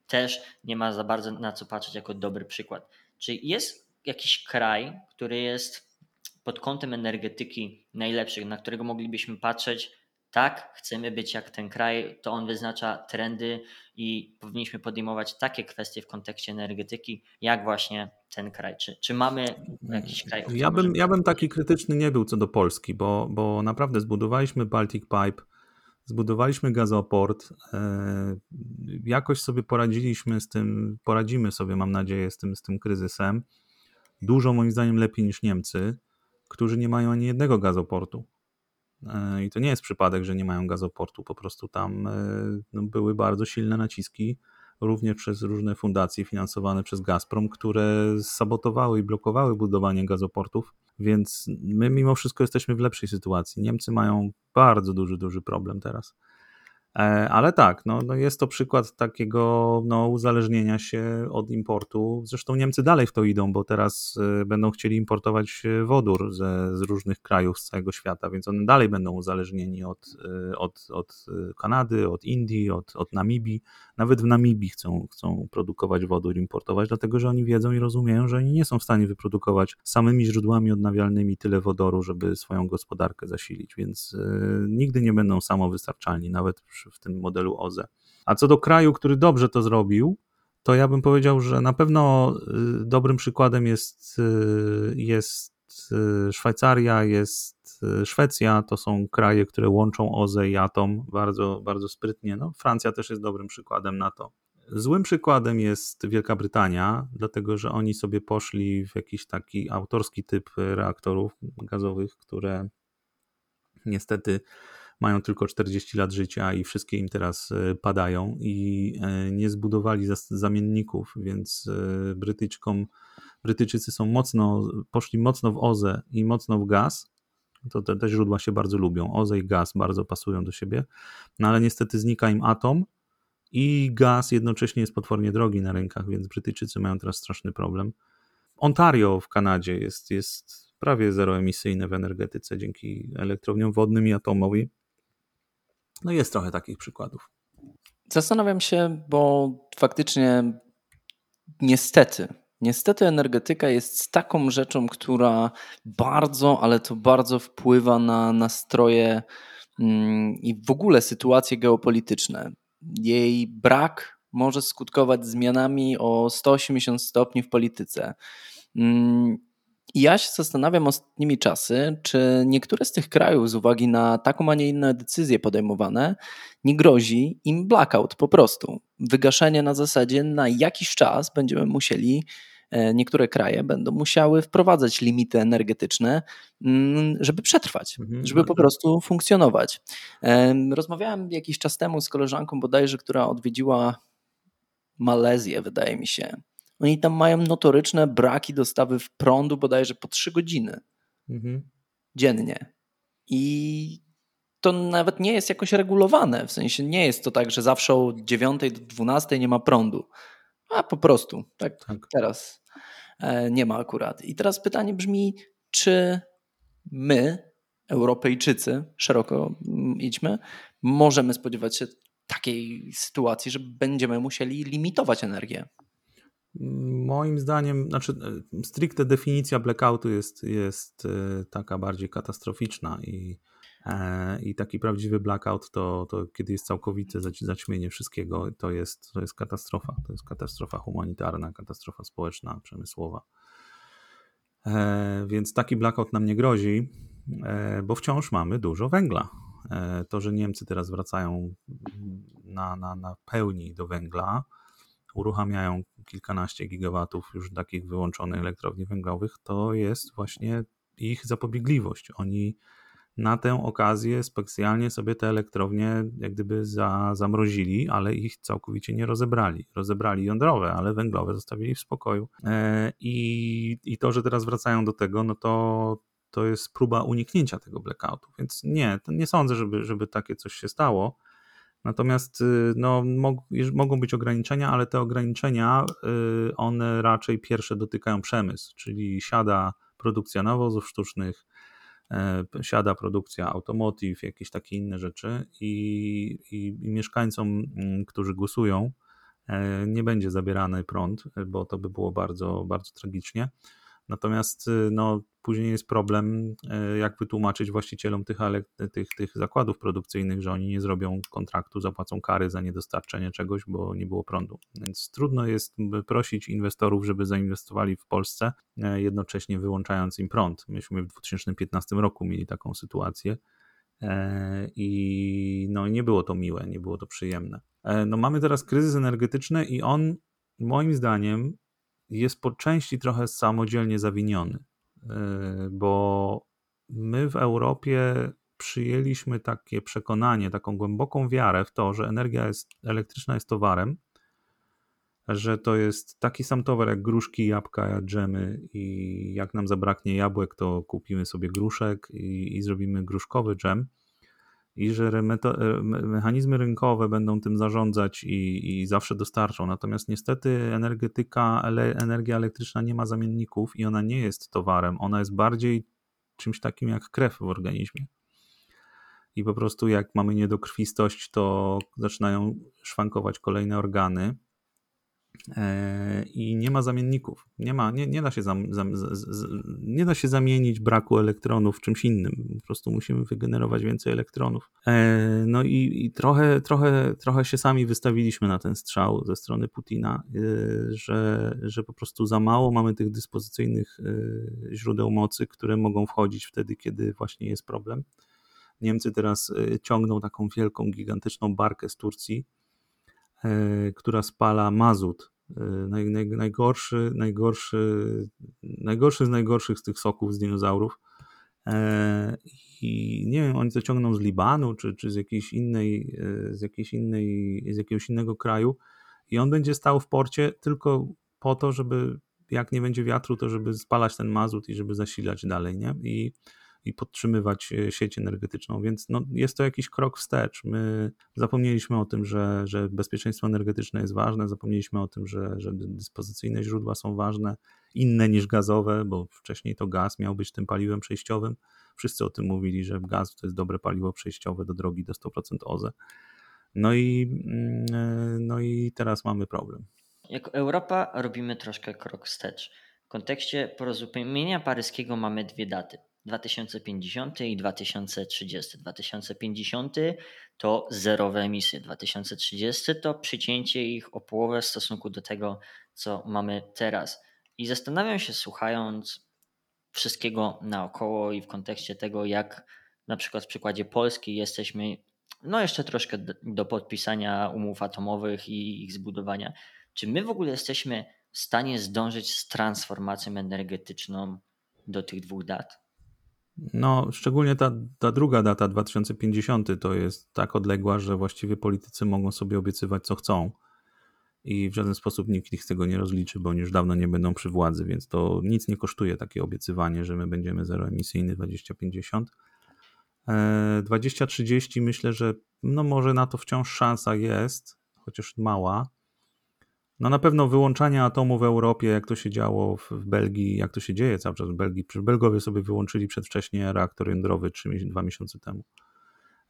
też nie ma za bardzo na co patrzeć jako dobry przykład. Czy jest jakiś kraj, który jest pod kątem energetyki najlepszy, na którego moglibyśmy patrzeć, tak, chcemy być jak ten kraj, to on wyznacza trendy i powinniśmy podejmować takie kwestie w kontekście energetyki, jak właśnie ten kraj. Czy, czy mamy jakiś kraj? Ja bym, ja bym taki krytyczny nie był co do Polski, bo, bo naprawdę zbudowaliśmy Baltic Pipe, zbudowaliśmy gazoport, e, jakoś sobie poradziliśmy z tym, poradzimy sobie, mam nadzieję, z tym, z tym kryzysem. Dużo moim zdaniem lepiej niż Niemcy, którzy nie mają ani jednego gazoportu. E, I to nie jest przypadek, że nie mają gazoportu, po prostu tam e, no, były bardzo silne naciski, również przez różne fundacje finansowane przez Gazprom, które sabotowały i blokowały budowanie gazoportów, więc my mimo wszystko jesteśmy w lepszej sytuacji. Niemcy mają bardzo duży, duży problem teraz. E, ale tak, no, no jest to przykład takiego no, uzależnienia się od importu. Zresztą Niemcy dalej w to idą, bo teraz e, będą chcieli importować e, wodór ze, z różnych krajów z całego świata, więc one dalej będą uzależnieni od, od, od Kanady, od Indii, od, od Namibii. Nawet w Namibii chcą, chcą produkować wodór, importować, dlatego że oni wiedzą i rozumieją, że oni nie są w stanie wyprodukować samymi źródłami odnawialnymi tyle wodoru, żeby swoją gospodarkę zasilić, więc nigdy nie będą samowystarczalni, nawet przy w tym modelu OZE. A co do kraju, który dobrze to zrobił, to ja bym powiedział, że na pewno y, dobrym przykładem jest, y, jest y, Szwajcaria, jest Szwecja, to są kraje, które łączą OZE i atom bardzo, bardzo sprytnie. No, Francja też jest dobrym przykładem na to. Złym przykładem jest Wielka Brytania, dlatego że oni sobie poszli w jakiś taki autorski typ reaktorów gazowych, które niestety mają tylko 40 lat życia i wszystkie im teraz e, padają i e, nie zbudowali zamienników, więc e, Brytyczkom, Brytyjczycy są mocno, poszli mocno w OZE i mocno w gaz. To te, te źródła się bardzo lubią. OZE i gaz bardzo pasują do siebie, no ale niestety znika im atom i gaz jednocześnie jest potwornie drogi na rynkach, więc Brytyjczycy mają teraz straszny problem. Ontario w Kanadzie jest, jest prawie zeroemisyjne w energetyce dzięki elektrowniom wodnym i atomowi. No jest trochę takich przykładów. Zastanawiam się, bo faktycznie niestety, niestety energetyka jest taką rzeczą, która bardzo, ale to bardzo wpływa na nastroje mm, i w ogóle sytuacje geopolityczne. Jej brak może skutkować zmianami o 180 stopni w polityce. Ja się zastanawiam ostatnimi czasy, czy niektóre z tych krajów z uwagi na taką, a nie inne decyzje podejmowane, nie grozi im blackout po prostu. Wygaszenie na zasadzie na jakiś czas będziemy musieli, e, niektóre kraje będą musiały wprowadzać limity energetyczne, mm, żeby przetrwać, mhm, żeby po prostu funkcjonować. Rozmawiałem jakiś czas temu z koleżanką bodajże, która odwiedziła Malezję, wydaje mi się. Oni tam mają notoryczne braki dostawy w prądu bodajże po 3 godziny mhm. dziennie. I to nawet nie jest jakoś regulowane. W sensie nie jest to tak, że zawsze o 9 do 12 nie ma prądu. A po prostu, tak, tak. teraz e, nie ma akurat. I teraz pytanie brzmi, czy my, Europejczycy, szeroko mm, idźmy, możemy spodziewać się takiej sytuacji, że będziemy musieli limitować energię. Moim zdaniem, znaczy e, stricte definicja blackoutu jest, jest e, taka bardziej katastroficzna i, e, i taki prawdziwy blackout to, to kiedy jest całkowite zaćmienie wszystkiego, to jest, to jest katastrofa. To jest katastrofa humanitarna, katastrofa społeczna, przemysłowa. Więc taki blackout nam nie grozi, bo wciąż mamy dużo węgla. To, że Niemcy teraz wracają na, na, na pełni do węgla, uruchamiają kilkanaście gigawatów już takich wyłączonych elektrowni węglowych, to jest właśnie ich zapobiegliwość. Oni na tę okazję specjalnie sobie te elektrownie jak gdyby za, zamrozili, ale ich całkowicie nie rozebrali. Rozebrali jądrowe, ale węglowe zostawili w spokoju. E, I, i to, że teraz wracają do tego, no to, to jest próba uniknięcia tego blackoutu. Więc nie, nie sądzę, żeby, żeby takie coś się stało. Natomiast y, no, mogą być ograniczenia, ale te ograniczenia, y, one raczej pierwsze dotykają przemysł, czyli siada produkcja nawozów sztucznych, e, siada produkcja automotive, jakieś takie inne rzeczy i, i, i mieszkańcom, mm, którzy głosują e, nie będzie zabierany prąd, bo to by było bardzo, bardzo tragicznie. Natomiast y, no, później jest problem, y, jak wytłumaczyć właścicielom tych, tych, tych zakładów produkcyjnych, że oni nie zrobią kontraktu, zapłacą kary za niedostarczenie czegoś, bo nie było prądu. Więc trudno jest prosić inwestorów, żeby zainwestowali w Polsce, e, jednocześnie wyłączając im prąd. Myśmy w 2015 roku mieli taką sytuację. E, I no, nie było to miłe, nie było to przyjemne. E, no, mamy teraz kryzys energetyczny i on moim zdaniem jest po części trochę samodzielnie zawiniony, e, bo my w Europie przyjęliśmy takie przekonanie, taką głęboką wiarę w to, że energia jest, elektryczna jest towarem, że to jest taki sam towar jak gruszki, jabłka, dżemy i jak nam zabraknie jabłek, to kupimy sobie gruszek i, i zrobimy gruszkowy dżem i że e, mechanizmy rynkowe będą tym zarządzać i, i zawsze dostarczą. Natomiast niestety energetyka, ele, energia elektryczna nie ma zamienników i ona nie jest towarem, ona jest bardziej czymś takim jak krew w organizmie. I po prostu jak mamy niedokrwistość, to zaczynają szwankować kolejne organy, i nie ma zamienników. Nie, ma, nie, nie, da się zam, zam, z, z, nie da się zamienić braku elektronów czymś innym. Po prostu musimy wygenerować więcej elektronów. E, no i, i trochę, trochę, trochę się sami wystawiliśmy na ten strzał ze strony Putina, e, że, że po prostu za mało mamy tych dyspozycyjnych źródeł mocy, które mogą wchodzić wtedy, kiedy właśnie jest problem. Niemcy teraz ciągną taką wielką, gigantyczną barkę z Turcji, E, która spala mazut. E, naj, naj, najgorszy, najgorszy, najgorszy z najgorszych z tych soków z dinozaurów. E, I nie wiem, oni to ciągną z Libanu, czy, czy z jakiejś innej, z jakiejś innej, z jakiegoś innego kraju. I on będzie stał w porcie tylko po to, żeby jak nie będzie wiatru, to żeby spalać ten mazut i żeby zasilać dalej, nie? I i podtrzymywać e, sieć energetyczną, więc no, jest to jakiś krok wstecz. My zapomnieliśmy o tym, że, że bezpieczeństwo energetyczne jest ważne, zapomnieliśmy o tym, że, że dyspozycyjne źródła są ważne, inne niż gazowe, bo wcześniej to gaz miał być tym paliwem przejściowym. Wszyscy o tym mówili, że gaz to jest dobre paliwo przejściowe do drogi do 100% OZE. No i, mm, e, no i teraz mamy problem. Jako Europa robimy troszkę krok wstecz. W kontekście porozumienia paryskiego mamy dwie daty. 2050 i 2030. 2050 to zerowe emisje, 2030 to przycięcie ich o połowę w stosunku do tego, co mamy teraz. I zastanawiam się, słuchając wszystkiego naokoło i w kontekście tego, jak na przykład w przykładzie Polski jesteśmy, no jeszcze troszkę do podpisania umów atomowych i ich zbudowania. Czy my w ogóle jesteśmy w stanie zdążyć z transformacją energetyczną do tych dwóch dat? No, szczególnie ta, ta druga data, 2050, to jest tak odległa, że właściwie politycy mogą sobie obiecywać, co chcą. I w żaden sposób nikt ich z tego nie rozliczy, bo oni już dawno nie będą przy władzy, więc to nic nie kosztuje takie obiecywanie, że my będziemy zeroemisyjny 2050. 2030 myślę, że no może na to wciąż szansa jest, chociaż mała, no na pewno wyłączanie atomu w Europie, jak to się działo w, Belgii, jak to się dzieje cały czas w Belgii. Belgowie sobie wyłączyli przedwcześnie reaktor jądrowy 3, dwa miesiące temu.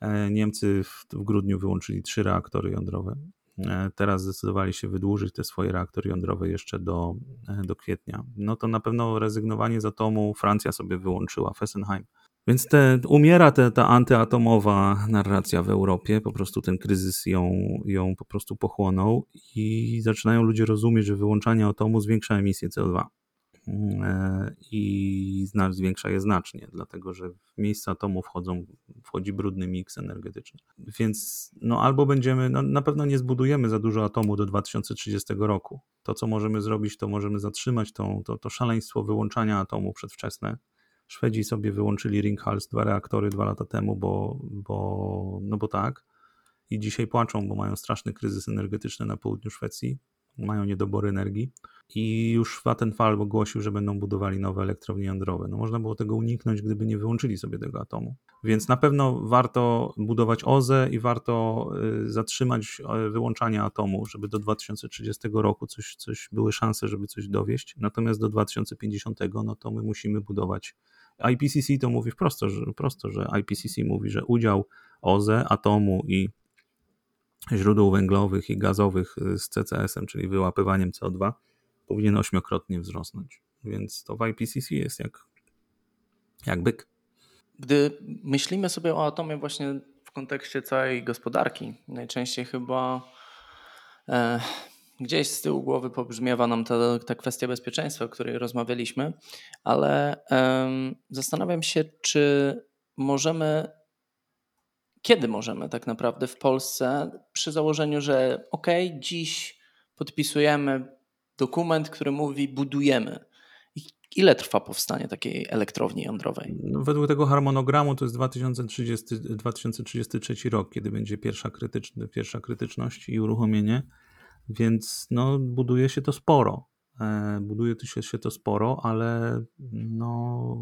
E, Niemcy w, w grudniu wyłączyli trzy reaktory jądrowe. E, teraz zdecydowali się wydłużyć te swoje reaktory jądrowe jeszcze do, e, do kwietnia. No to na pewno rezygnowanie z atomu Francja sobie wyłączyła, Fessenheim. Więc te, umiera te, ta antyatomowa narracja w Europie, po prostu ten kryzys ją, ją po prostu pochłonął i zaczynają ludzie rozumieć, że wyłączanie atomu zwiększa emisję CO2 e, i zwiększa je znacznie, dlatego że w miejsce atomu wchodzą, wchodzi brudny miks energetyczny. Więc no albo będziemy, no na pewno nie zbudujemy za dużo atomu do 2030 roku. To, co możemy zrobić, to możemy zatrzymać tą, to, to szaleństwo wyłączania atomu przedwczesne, Szwedzi sobie wyłączyli Ringhals dwa reaktory dwa lata temu, bo, bo, no bo tak. I dzisiaj płaczą, bo mają straszny kryzys energetyczny na południu Szwecji. Mają niedobory energii. I już Vattenfall ogłosił, że będą budowali nowe elektrownie jądrowe. No można było tego uniknąć, gdyby nie wyłączyli sobie tego atomu. Więc na pewno warto budować OZE i warto y, zatrzymać y, wyłączanie atomu, żeby do 2030 roku coś, coś były szanse, żeby coś dowieść. Natomiast do 2050 no to my musimy budować IPCC to mówi że, prosto, że IPCC mówi, że udział OZE, atomu i źródeł węglowych i gazowych z CCS-em, czyli wyłapywaniem CO2, powinien ośmiokrotnie wzrosnąć. Więc to w IPCC jest jak, jak byk. Gdy myślimy sobie o atomie właśnie w kontekście całej gospodarki, najczęściej chyba e, gdzieś z tyłu głowy pobrzmiewa nam ta, ta kwestia bezpieczeństwa, o której rozmawialiśmy, ale e, zastanawiam się, czy możemy, kiedy możemy tak naprawdę w Polsce, przy założeniu, że ok, dziś podpisujemy dokument, który mówi budujemy Ile trwa powstanie takiej elektrowni jądrowej? No, według tego harmonogramu to jest 2030, 2033 rok, kiedy będzie pierwsza, krytyczny, pierwsza krytyczność i uruchomienie, więc no, buduje się to sporo. E, buduje się, to sporo, ale no,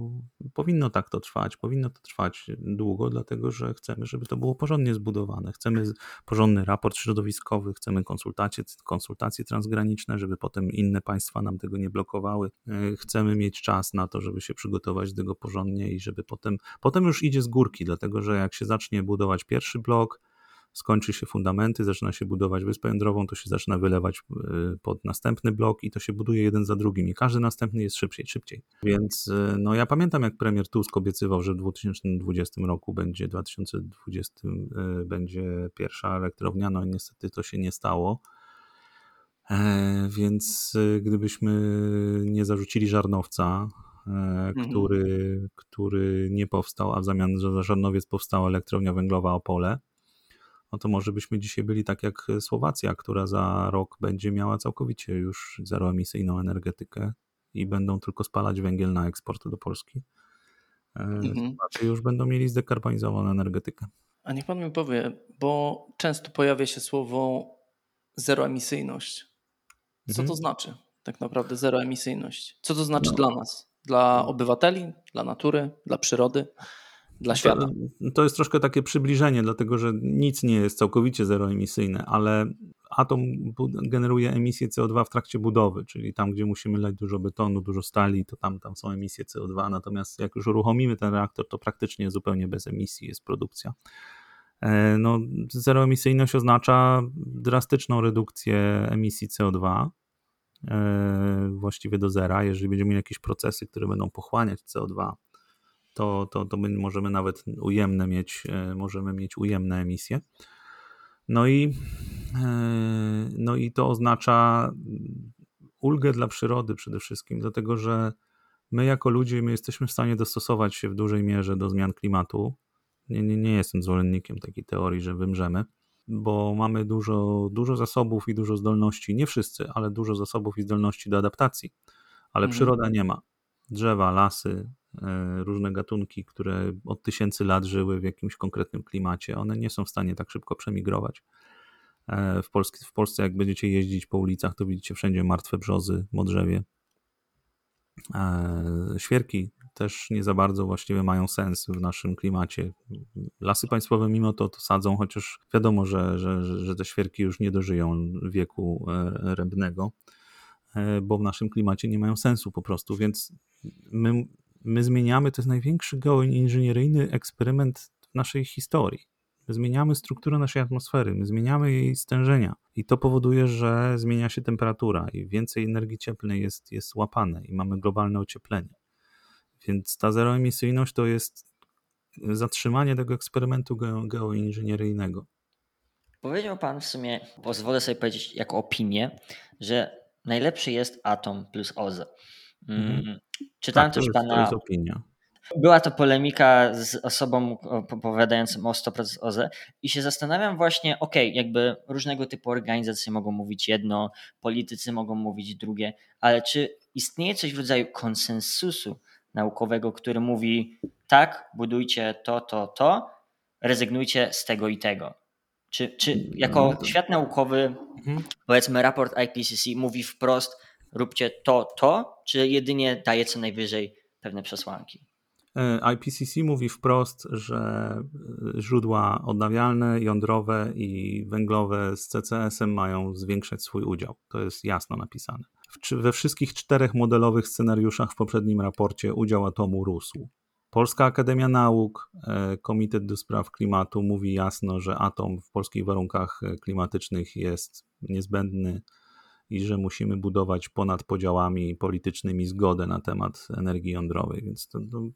powinno tak to trwać. Powinno to trwać długo, dlatego że chcemy, żeby to było porządnie zbudowane. Chcemy porządny raport środowiskowy, chcemy konsultacje, konsultacje transgraniczne, żeby potem inne państwa nam tego nie blokowały. E, chcemy mieć czas na to, żeby się przygotować do tego porządnie i żeby potem, potem już idzie z górki, dlatego że jak się zacznie budować pierwszy blok, skończy się fundamenty, zaczyna się budować wyspę jądrową, to się zaczyna wylewać y, pod następny blok i to się buduje jeden za drugim i każdy następny jest szybciej, szybciej. Więc y, no ja pamiętam jak premier Tusk obiecywał, że w 2020 roku będzie, 2020 y, będzie pierwsza elektrownia, no i niestety to się nie stało. E, więc gdybyśmy nie zarzucili żarnowca, e, mhm. który, który nie powstał, a w zamian za żarnowiec powstała elektrownia węglowa Opole, no to może byśmy dzisiaj byli tak jak Słowacja, która za rok będzie miała całkowicie już zeroemisyjną energetykę i będą tylko spalać węgiel na eksport do Polski. E, mhm. już będą mieli zdekarbonizowaną energetykę. A niech pan mi powie, bo często pojawia się słowo zeroemisyjność. Co mhm. to znaczy tak naprawdę zeroemisyjność? Co to znaczy no. dla nas? Dla obywateli, dla natury, dla przyrody? Dla świata. To, to jest troszkę takie przybliżenie, dlatego że nic nie jest całkowicie zeroemisyjne, ale atom generuje emisję CO2 w trakcie budowy, czyli tam, gdzie musimy lać dużo betonu, dużo stali, to tam, tam są emisje CO2, natomiast jak już uruchomimy ten reaktor, to praktycznie zupełnie bez emisji jest produkcja. E, no, zeroemisyjność oznacza drastyczną redukcję emisji CO2, e, właściwie do zera, jeżeli będziemy mieli jakieś procesy, które będą pochłaniać CO2 to, to, to my możemy nawet ujemne mieć, e, możemy mieć ujemne emisje. No i, e, no i to oznacza ulgę dla przyrody przede wszystkim, dlatego że my jako ludzie my jesteśmy w stanie dostosować się w dużej mierze do zmian klimatu. Nie, nie, nie jestem zwolennikiem takiej teorii, że wymrzemy, bo mamy dużo, dużo zasobów i dużo zdolności, nie wszyscy, ale dużo zasobów i zdolności do adaptacji, ale mhm. przyroda nie ma. Drzewa, lasy, różne gatunki, które od tysięcy lat żyły w jakimś konkretnym klimacie, one nie są w stanie tak szybko przemigrować. E, w, Polsce, w Polsce, jak będziecie jeździć po ulicach, to widzicie wszędzie martwe brzozy, modrzewie. E, świerki też nie za bardzo właściwie mają sens w naszym klimacie. Lasy państwowe mimo to, to sadzą, chociaż wiadomo, że, że, że te świerki już nie dożyją wieku rębnego, bo w naszym klimacie nie mają sensu po prostu, więc my my zmieniamy, to jest największy geoinżynieryjny eksperyment w naszej historii. My zmieniamy strukturę naszej atmosfery, my zmieniamy jej stężenia i to powoduje, że zmienia się temperatura i więcej energii cieplnej jest, jest łapane i mamy globalne ocieplenie. Więc ta zeroemisyjność to jest zatrzymanie tego eksperymentu geoinżynieryjnego. Powiedział Pan w sumie, pozwolę sobie powiedzieć jako opinię, że najlepszy jest atom plus OZE. Mhm. Mm, czytałem tak, też pana. To jest opinia. Była to polemika z osobą opowiadającą o 100% OZE i się zastanawiam właśnie, ok, jakby różnego typu organizacje mogą mówić jedno, politycy mogą mówić drugie, ale czy istnieje coś w rodzaju konsensusu naukowego, który mówi tak, budujcie to, to, to, rezygnujcie z tego i tego? Czy, czy jako mm. świat naukowy, mhm. powiedzmy raport IPCC mówi wprost, róbcie to, to, czy jedynie daje co najwyżej pewne przesłanki? E, IPCC mówi wprost, że e, źródła odnawialne, jądrowe i węglowe z CCS-em mają zwiększać swój udział. To jest jasno napisane. We wszystkich czterech modelowych scenariuszach w poprzednim raporcie udział atomu rósł. Polska Akademia Nauk, e, Komitet do Spraw Klimatu mówi jasno, że atom w polskich warunkach klimatycznych jest niezbędny i że musimy budować ponad podziałami politycznymi zgodę na temat energii jądrowej. Więc to, to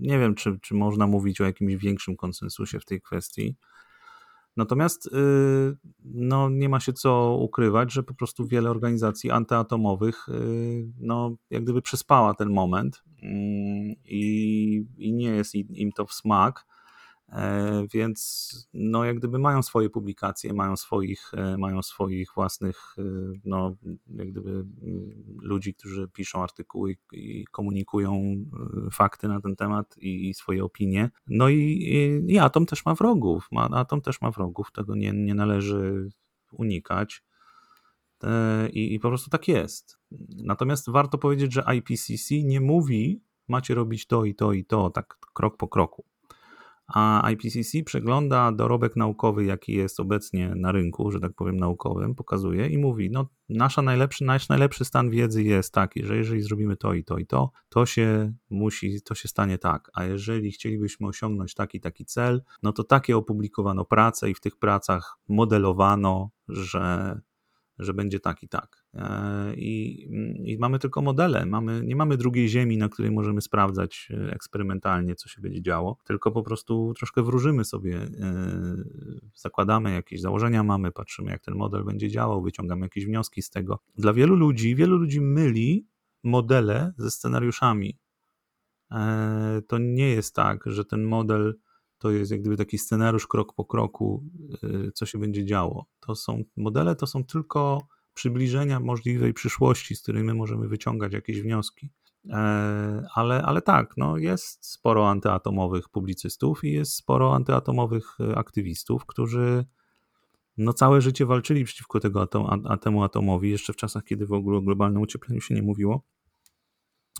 nie wiem, czy, czy można mówić o jakimś większym konsensusie w tej kwestii. Natomiast y, no, nie ma się co ukrywać, że po prostu wiele organizacji antyatomowych y, no, jak gdyby przespała ten moment mm, i, i nie jest im to w smak. E, więc no jak gdyby mają swoje publikacje, mają swoich, e, mają swoich własnych e, no jak gdyby ludzi, którzy piszą artykuły i komunikują fakty na ten temat i, swoje opinie. No i, i, i Atom też ma wrogów, ma, Atom też ma wrogów, tego nie, nie należy unikać. I, I po prostu tak jest. Natomiast warto powiedzieć, że IPCC nie mówi, macie robić to i to i to, tak krok po kroku a IPCC przegląda dorobek naukowy, jaki jest obecnie na rynku, że tak powiem naukowym, pokazuje i mówi, no nasza najlepszy, nasz najlepszy stan wiedzy jest taki, że jeżeli zrobimy to i to i to, to się musi, to się stanie tak, a jeżeli chcielibyśmy osiągnąć taki, taki cel, no to takie opublikowano prace i w tych pracach modelowano, że że będzie tak i tak. E, I, I, mamy tylko modele, mamy, nie mamy drugiej ziemi, na której możemy sprawdzać e, eksperymentalnie, co się będzie działo, tylko po prostu troszkę wróżymy sobie, e, zakładamy jakieś założenia, mamy, patrzymy, jak ten model będzie działał, wyciągamy jakieś wnioski z tego. Dla wielu ludzi, wielu ludzi myli modele ze scenariuszami. To nie jest tak, że ten model to jest jak gdyby taki scenariusz krok po kroku, y, co się będzie działo. To są modele, to są tylko przybliżenia możliwej przyszłości, z której my możemy wyciągać jakieś wnioski. E, ale, ale tak, no jest sporo antyatomowych publicystów i jest sporo antyatomowych y, aktywistów, którzy no całe życie walczyli przeciwko tego atom, temu atomowi, jeszcze w czasach, kiedy w ogóle o globalnym ociepleniu się nie mówiło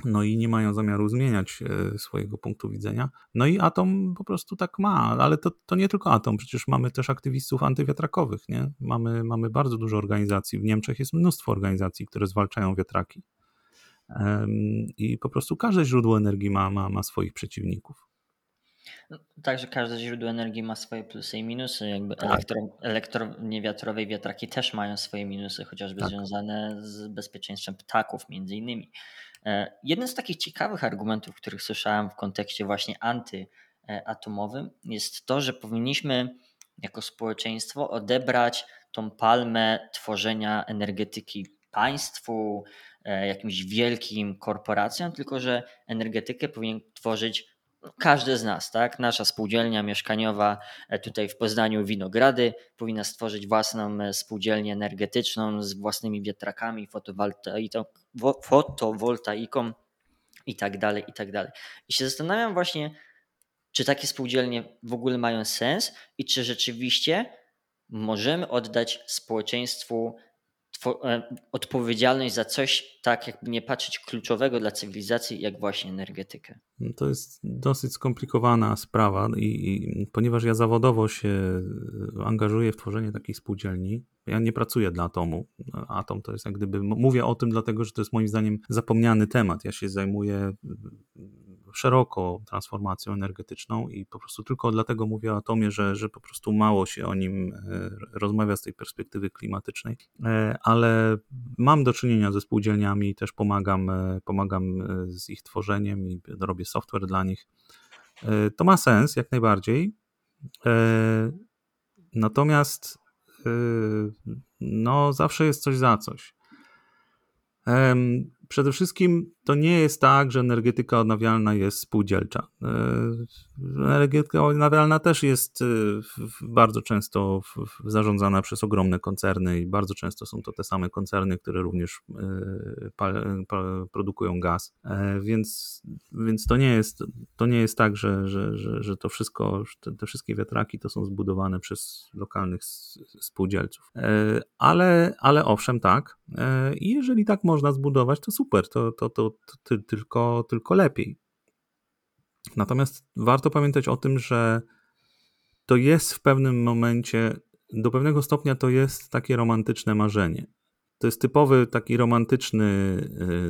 no i nie mają zamiaru zmieniać e, swojego punktu widzenia. No i atom po prostu tak ma, ale to, to nie tylko atom, przecież mamy też aktywistów antywiatrakowych, nie? Mamy, mamy bardzo dużo organizacji, w Niemczech jest mnóstwo organizacji, które zwalczają wiatraki. I po prostu każde źródło energii ma, ma, ma swoich przeciwników. No, także każde źródło energii ma swoje plusy i minusy. Jakby tak. elektro, elektrownie wiatrowe wiatraki też mają swoje minusy, chociażby tak. związane z bezpieczeństwem ptaków, między innymi. E, jeden z takich ciekawych argumentów, których słyszałem w kontekście właśnie antyatomowym, jest to, że powinniśmy jako społeczeństwo odebrać tą palmę tworzenia energetyki państwu, e, jakimś wielkim korporacjom, tylko że energetykę powinien tworzyć każdy z nas, tak? Nasza spółdzielnia mieszkaniowa e, tutaj w Poznaniu Winogrady powinna stworzyć własną e, spółdzielnię energetyczną z własnymi wiatrakami, fotowoltaiką i tak dalej, i tak dalej. I się zastanawiam właśnie, czy takie spółdzielnie w ogóle mają sens i czy rzeczywiście możemy oddać społeczeństwu odpowiedzialność za coś, tak jakby nie patrzeć, kluczowego dla cywilizacji, jak właśnie energetykę. To jest dosyć skomplikowana sprawa i, i, ponieważ ja zawodowo się angażuję w tworzenie takich spółdzielni, ja nie pracuję dla atomu. Atom to jest jak gdyby, mówię o tym dlatego, że to jest moim zdaniem zapomniany temat. Ja się zajmuję szeroko transformacją energetyczną i po prostu tylko dlatego mówię o atomie, że, że po prostu mało się o nim e, rozmawia z tej perspektywy klimatycznej, e, ale mam do czynienia ze spółdzielniami, też pomagam, e, pomagam z ich tworzeniem i robię software dla nich. To ma sens jak najbardziej. Natomiast no, zawsze jest coś za coś. Przede wszystkim to nie jest tak, że energetyka odnawialna jest spółdzielcza. E, energetyka odnawialna też jest e, bardzo często zarządzana przez ogromne koncerny i bardzo często są to te same koncerny, które również e, produkują gaz. Więc, więc to, nie jest, to nie jest tak, że, że, że, że to wszystko, te wszystkie wiatraki to są zbudowane przez lokalnych spółdzielców. Ale, ale owszem, tak. I jeżeli tak można zbudować, to super, to, to, to, to tylko, tylko lepiej. Natomiast warto pamiętać o tym, że to jest w pewnym momencie, do pewnego stopnia to jest takie romantyczne marzenie. to jest typowy taki romantyczny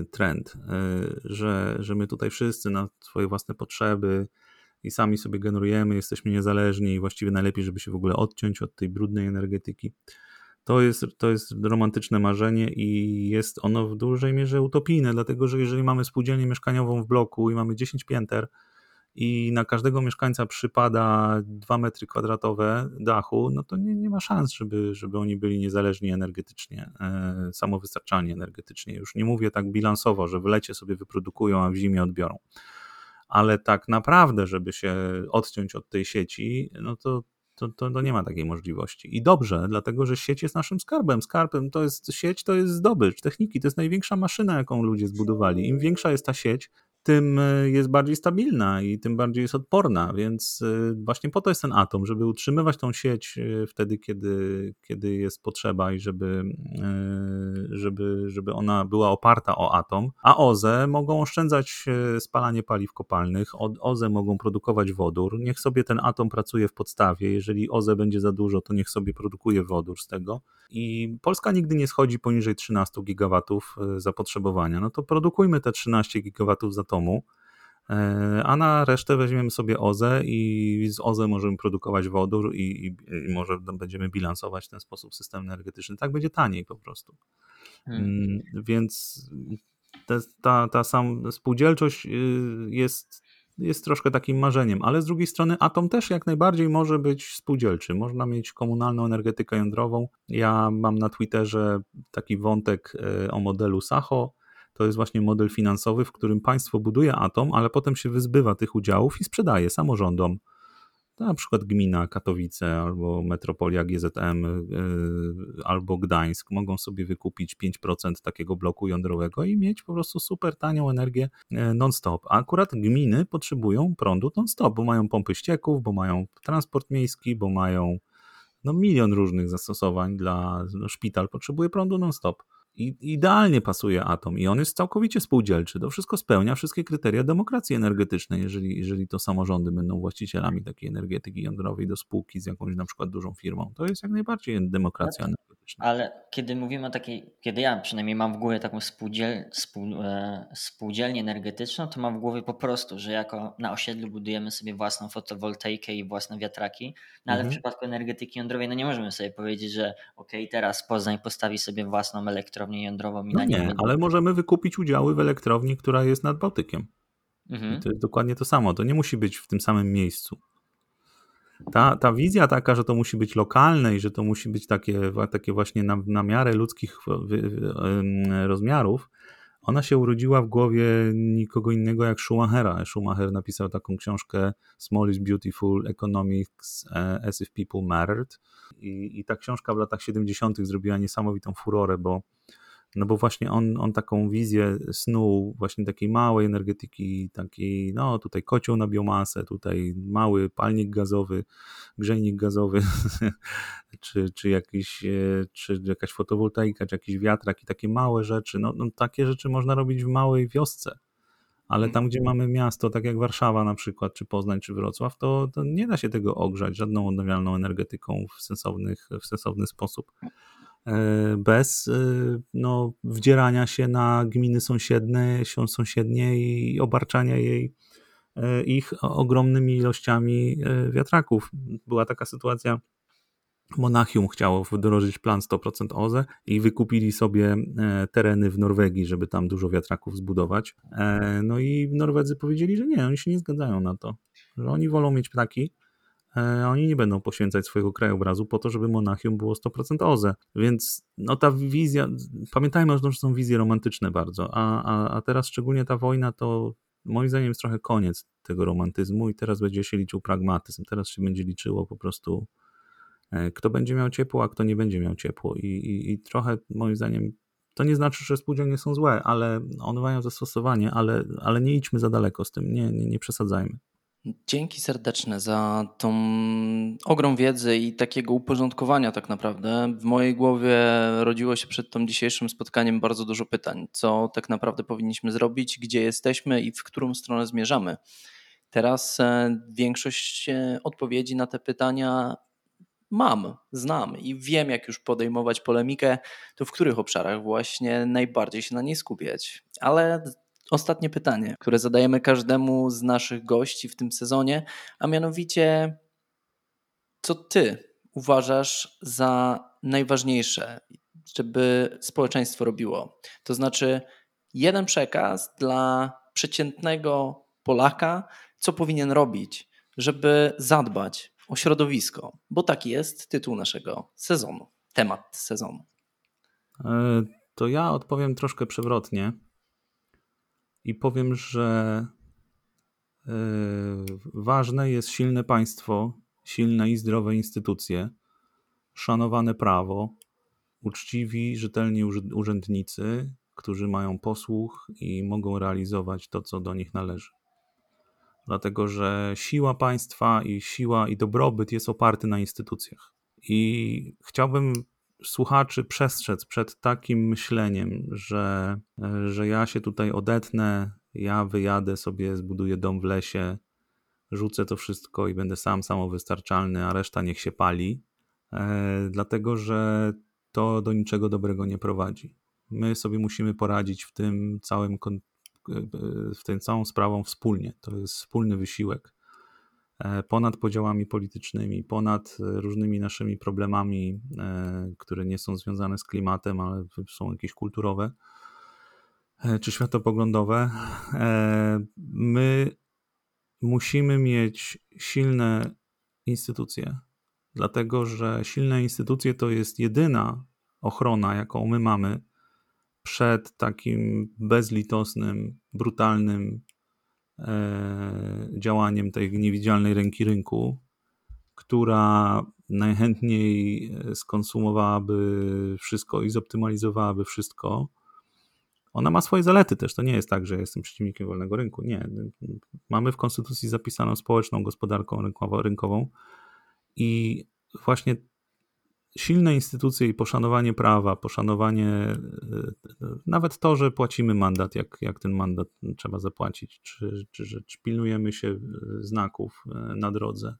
y, trend, y, że, że my tutaj wszyscy na swoje własne potrzeby i sami sobie generujemy, jesteśmy niezależni i właściwie najlepiej, żeby się w ogóle odciąć od tej brudnej energetyki. To jest, to jest romantyczne marzenie i jest ono w dużej mierze utopijne, dlatego że jeżeli mamy spółdzielnię mieszkaniową w bloku i mamy 10 pięter, i na każdego mieszkańca przypada 2 metry kwadratowe dachu, no to nie, nie ma szans, żeby, żeby oni byli niezależni energetycznie, e, samowystarczalni energetycznie. Już nie mówię tak bilansowo, że w lecie sobie wyprodukują, a w zimie odbiorą. Ale tak naprawdę, żeby się odciąć od tej sieci, no to, to, to, to, nie ma takiej możliwości. I dobrze, dlatego że sieć jest naszym skarbem. Skarbem to jest sieć, to jest zdobycz techniki, to jest największa maszyna, jaką ludzie zbudowali. Im większa jest ta sieć, tym e, jest bardziej stabilna i tym bardziej jest odporna, więc e, właśnie po to jest ten atom, żeby utrzymywać tą sieć e, wtedy, kiedy, kiedy jest potrzeba i żeby, żeby, żeby ona była oparta o atom, a OZE mogą oszczędzać spalanie paliw kopalnych, OZE mogą produkować wodór, niech sobie ten atom pracuje w podstawie, jeżeli OZE będzie za dużo, to niech sobie produkuje wodór z tego. I Polska nigdy nie schodzi poniżej 13 gigawatów zapotrzebowania, no to produkujmy te 13 gigawatów za to e, a na resztę weźmiemy sobie OZE i z OZE możemy produkować wodór i, i, i może będziemy bilansować w ten sposób system energetyczny. Tak będzie taniej po prostu. Hmm. Mm, więc te, ta, ta sam spółdzielczość y, jest, jest troszkę takim marzeniem, ale z drugiej strony atom też jak najbardziej może być spółdzielczy. Można mieć komunalną energetykę jądrową. Ja mam na Twitterze taki wątek e, o modelu Sacho, to jest właśnie model finansowy, w którym państwo buduje atom, ale potem się wyzbywa tych udziałów i sprzedaje samorządom. Na przykład gmina Katowice albo metropolia GZM yy, albo Gdańsk mogą sobie wykupić 5% takiego bloku jądrowego i mieć po prostu super tanią energię yy, non-stop. A akurat gminy potrzebują prądu non-stop, bo mają pompy ścieków, bo mają transport miejski, bo mają no, milion różnych zastosowań dla no, szpital potrzebuje prądu non-stop i idealnie pasuje atom i on jest całkowicie spółdzielczy. To wszystko spełnia wszystkie kryteria demokracji energetycznej, jeżeli, jeżeli to samorządy będą właścicielami takiej energetyki jądrowej do spółki z jakąś na przykład dużą firmą. To jest jak najbardziej demokracja tak, energetyczna. Ale kiedy mówimy o takiej, kiedy ja przynajmniej mam w głowie taką spółdziel, spół, e, spółdzielnię energetyczną, to mam w głowie po prostu, że jako na osiedlu budujemy sobie własną fotowoltaikę i własne wiatraki, no ale mhm. w przypadku energetyki jądrowej no nie możemy sobie powiedzieć, że ok, teraz Poznań postawi sobie własną elektrownię elektrownię jądrową i no na nie, nie ale możemy wykupić udziały w elektrowni, która jest nad Bałtykiem. Mhm. to jest dokładnie to samo. To nie musi być w tym samym miejscu. Ta, ta wizja taka, że to musi być lokalne i że to musi być takie, takie właśnie na, na miarę ludzkich rozmiarów, ona się urodziła w głowie nikogo innego jak Schumachera. Schumacher napisał taką książkę Small is Beautiful Economics e, as if People Mattered. I, I ta książka w latach 70. zrobiła niesamowitą furorę, bo no bo właśnie on, on taką wizję snuł właśnie takiej małej energetyki, takiej, no tutaj kocioł na biomasę, tutaj mały palnik gazowy, grzejnik gazowy, *laughs* czy, czy, jakiś, e, czy jakaś fotowoltaika, czy jakiś wiatrak i takie małe rzeczy, no, no takie rzeczy można robić w małej wiosce. Ale tam, gdzie mamy miasto, tak jak Warszawa na przykład, czy Poznań, czy Wrocław, to, to nie da się tego ogrzać żadną odnawialną energetyką w, sensownych, w sensowny sposób. E, bez e, no, wdzierania się na gminy sąsiednie, sąsiednie i obarczania jej e, ich ogromnymi ilościami wiatraków. Była taka sytuacja, Monachium chciało wdrożyć plan 100% OZE i wykupili sobie tereny w Norwegii, żeby tam dużo wiatraków zbudować. No i Norwedzy powiedzieli, że nie, oni się nie zgadzają na to, że oni wolą mieć ptaki, E, oni nie będą poświęcać swojego krajobrazu po to, żeby Monachium było 100% OZE. Więc no ta wizja, pamiętajmy, że to są wizje romantyczne bardzo, a, a, a teraz szczególnie ta wojna to moim zdaniem jest trochę koniec tego romantyzmu i teraz będzie się liczył pragmatyzm. Teraz się będzie liczyło po prostu e, kto będzie miał ciepło, a kto nie będzie miał ciepło. I, i, i trochę moim zdaniem to nie znaczy, że spółdzielnie są złe, ale one mają zastosowanie, ale, ale nie idźmy za daleko z tym, nie, nie, nie przesadzajmy. Dzięki serdeczne za tą ogrom wiedzy i takiego uporządkowania tak naprawdę. W mojej głowie rodziło się przed tym dzisiejszym spotkaniem bardzo dużo pytań. Co tak naprawdę powinniśmy zrobić, gdzie jesteśmy i w którą stronę zmierzamy. Teraz e, większość e, odpowiedzi na te pytania mam, znam i wiem, jak już podejmować polemikę, to w których obszarach właśnie najbardziej się na niej skupiać. Ale ostatnie pytanie, które zadajemy każdemu z naszych gości w tym sezonie, a mianowicie, co ty uważasz za najważniejsze, żeby społeczeństwo robiło? To znaczy, jeden przekaz dla przeciętnego Polaka, co powinien robić, żeby zadbać o środowisko, bo taki jest tytuł naszego sezonu, temat sezonu. E, to ja odpowiem troszkę przewrotnie i powiem, że e, ważne jest silne państwo, silne i zdrowe instytucje, szanowane prawo, uczciwi, rzetelni urzędnicy, którzy mają posłuch i mogą realizować to, co do nich należy. Dlatego, że siła państwa i siła i dobrobyt jest oparty na instytucjach. I chciałbym słuchaczy przestrzec przed takim myśleniem, że, że ja się tutaj odetnę, ja wyjadę sobie, zbuduję dom w lesie, rzucę to wszystko i będę sam samowystarczalny, a reszta niech się pali, e, dlatego że to do niczego dobrego nie prowadzi. My sobie musimy poradzić w tym całym w tym całą sprawą wspólnie. To jest wspólny wysiłek e, ponad podziałami politycznymi, ponad e, różnymi naszymi problemami, e, które nie są związane z klimatem, ale są jakieś kulturowe czy światopoglądowe. My musimy mieć silne instytucje, dlatego że silne instytucje to jest jedyna ochrona, jaką my mamy przed takim bezlitosnym, brutalnym e, działaniem tej niewidzialnej ręki rynku, która najchętniej skonsumowałaby wszystko i zoptymalizowałaby wszystko. Ona ma swoje zalety też. To nie jest tak, że jestem przeciwnikiem wolnego rynku. Nie. Mamy w Konstytucji zapisaną społeczną gospodarką rynkową i właśnie silne instytucje i poszanowanie prawa, poszanowanie e, nawet to, że płacimy mandat, jak, jak ten mandat trzeba zapłacić, czy, czy, czy, czy pilnujemy się e, znaków e, na drodze,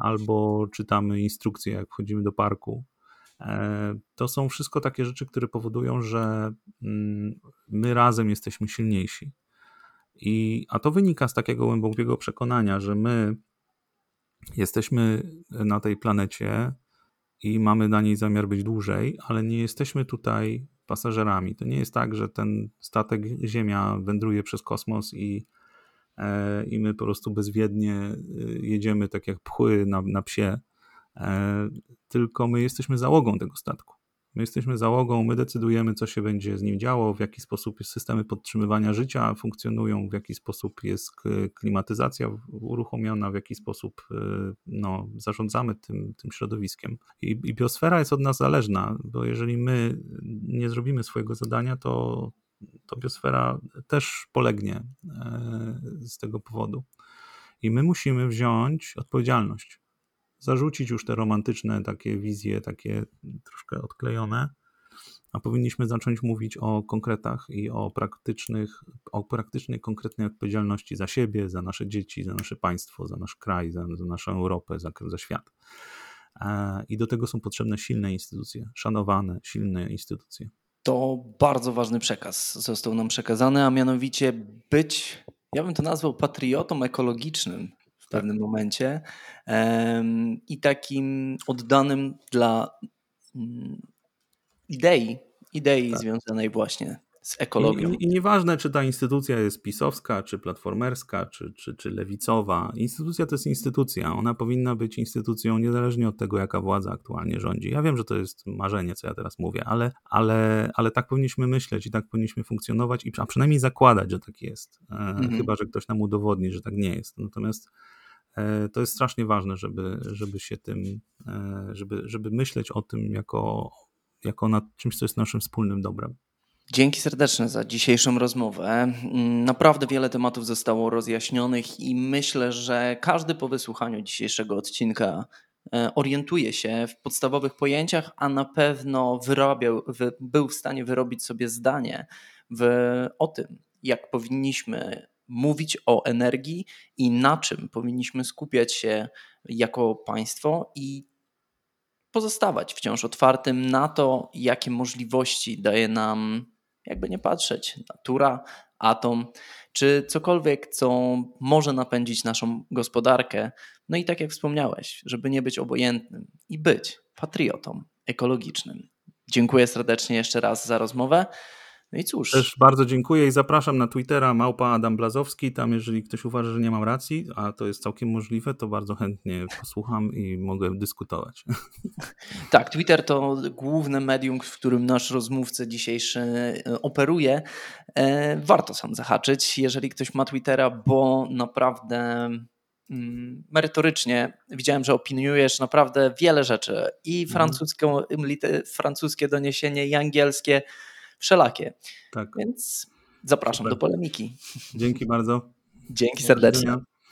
albo czytamy instrukcje, jak wchodzimy do parku. To są wszystko takie rzeczy, które powodują, że mm, my razem jesteśmy silniejsi. I, a to wynika z takiego głębokiego przekonania, że my jesteśmy na tej planecie i mamy na niej zamiar być dłużej, ale nie jesteśmy tutaj pasażerami. To nie jest tak, że ten statek Ziemia wędruje przez kosmos i, e, i my po prostu bezwiednie e, jedziemy tak jak pchły na, na psie, e, tylko my jesteśmy załogą tego statku. My jesteśmy załogą, my decydujemy, co się będzie z nim działo, w jaki sposób systemy podtrzymywania życia funkcjonują, w jaki sposób jest klimatyzacja uruchomiona, w jaki sposób y, no, zarządzamy tym, tym środowiskiem. I, I biosfera jest od nas zależna, bo jeżeli my nie zrobimy swojego zadania, to, to biosfera też polegnie e, z tego powodu. I my musimy wziąć odpowiedzialność zarzucić już te romantyczne takie wizje, takie troszkę odklejone, a powinniśmy zacząć mówić o konkretach i o praktycznych, o praktycznej, konkretnej odpowiedzialności za siebie, za nasze dzieci, za nasze państwo, za nasz kraj, za, za naszą Europę, za, za świat. E, I do tego są potrzebne silne instytucje, szanowane, silne instytucje. To bardzo ważny przekaz został nam przekazany, a mianowicie być, ja bym to nazwał patriotą ekologicznym w tak. pewnym momencie i takim oddanym dla mm, idei, idei tak. związanej właśnie z ekologią. I, I, nieważne, czy ta instytucja jest pisowska, czy platformerska, czy, czy, czy lewicowa. Instytucja to jest instytucja. Ona powinna być instytucją niezależnie od tego, jaka władza aktualnie rządzi. Ja wiem, że to jest marzenie, co ja teraz mówię, ale, ale, ale tak powinniśmy myśleć i tak powinniśmy funkcjonować, a przynajmniej zakładać, że tak jest. E, mhm. Chyba, że ktoś nam udowodni, że tak nie jest. Natomiast to jest strasznie ważne, żeby, żeby się tym, e, żeby, żeby myśleć o tym jako, jako nad czymś, co jest naszym wspólnym dobrem. Dzięki serdeczne za dzisiejszą rozmowę. Mm, naprawdę wiele tematów zostało rozjaśnionych i myślę, że każdy po wysłuchaniu dzisiejszego odcinka e, orientuje się w podstawowych pojęciach, a na pewno wyrabiał, był w stanie wyrobić sobie zdanie w, o tym, jak powinniśmy mówić o energii i na czym powinniśmy skupiać się jako państwo i pozostawać wciąż otwartym na to, jakie możliwości daje nam, jakby nie patrzeć, natura, atom, czy cokolwiek, co może napędzić naszą gospodarkę. No i tak jak wspomniałeś, żeby nie być obojętnym i być patriotą ekologicznym. Dziękuję serdecznie jeszcze raz za rozmowę. No i cóż. Też bardzo dziękuję i zapraszam na Twittera małpa Adam Blazowski. Tam jeżeli ktoś uważa, że nie mam racji, a to jest całkiem możliwe, to bardzo chętnie posłucham i mogę dyskutować. *laughs* Tak, Twitter to główne medium, w którym nasz rozmówca dzisiejszy e, operuje. E, warto sam zahaczyć, jeżeli ktoś ma Twittera, bo naprawdę mm, merytorycznie widziałem, że opiniujesz naprawdę wiele rzeczy i mhm. francuskie, francuskie doniesienie, i angielskie wszelakie. Tak. Więc zapraszam Super. do polemiki. Dzięki bardzo. Dzięki serdecznie.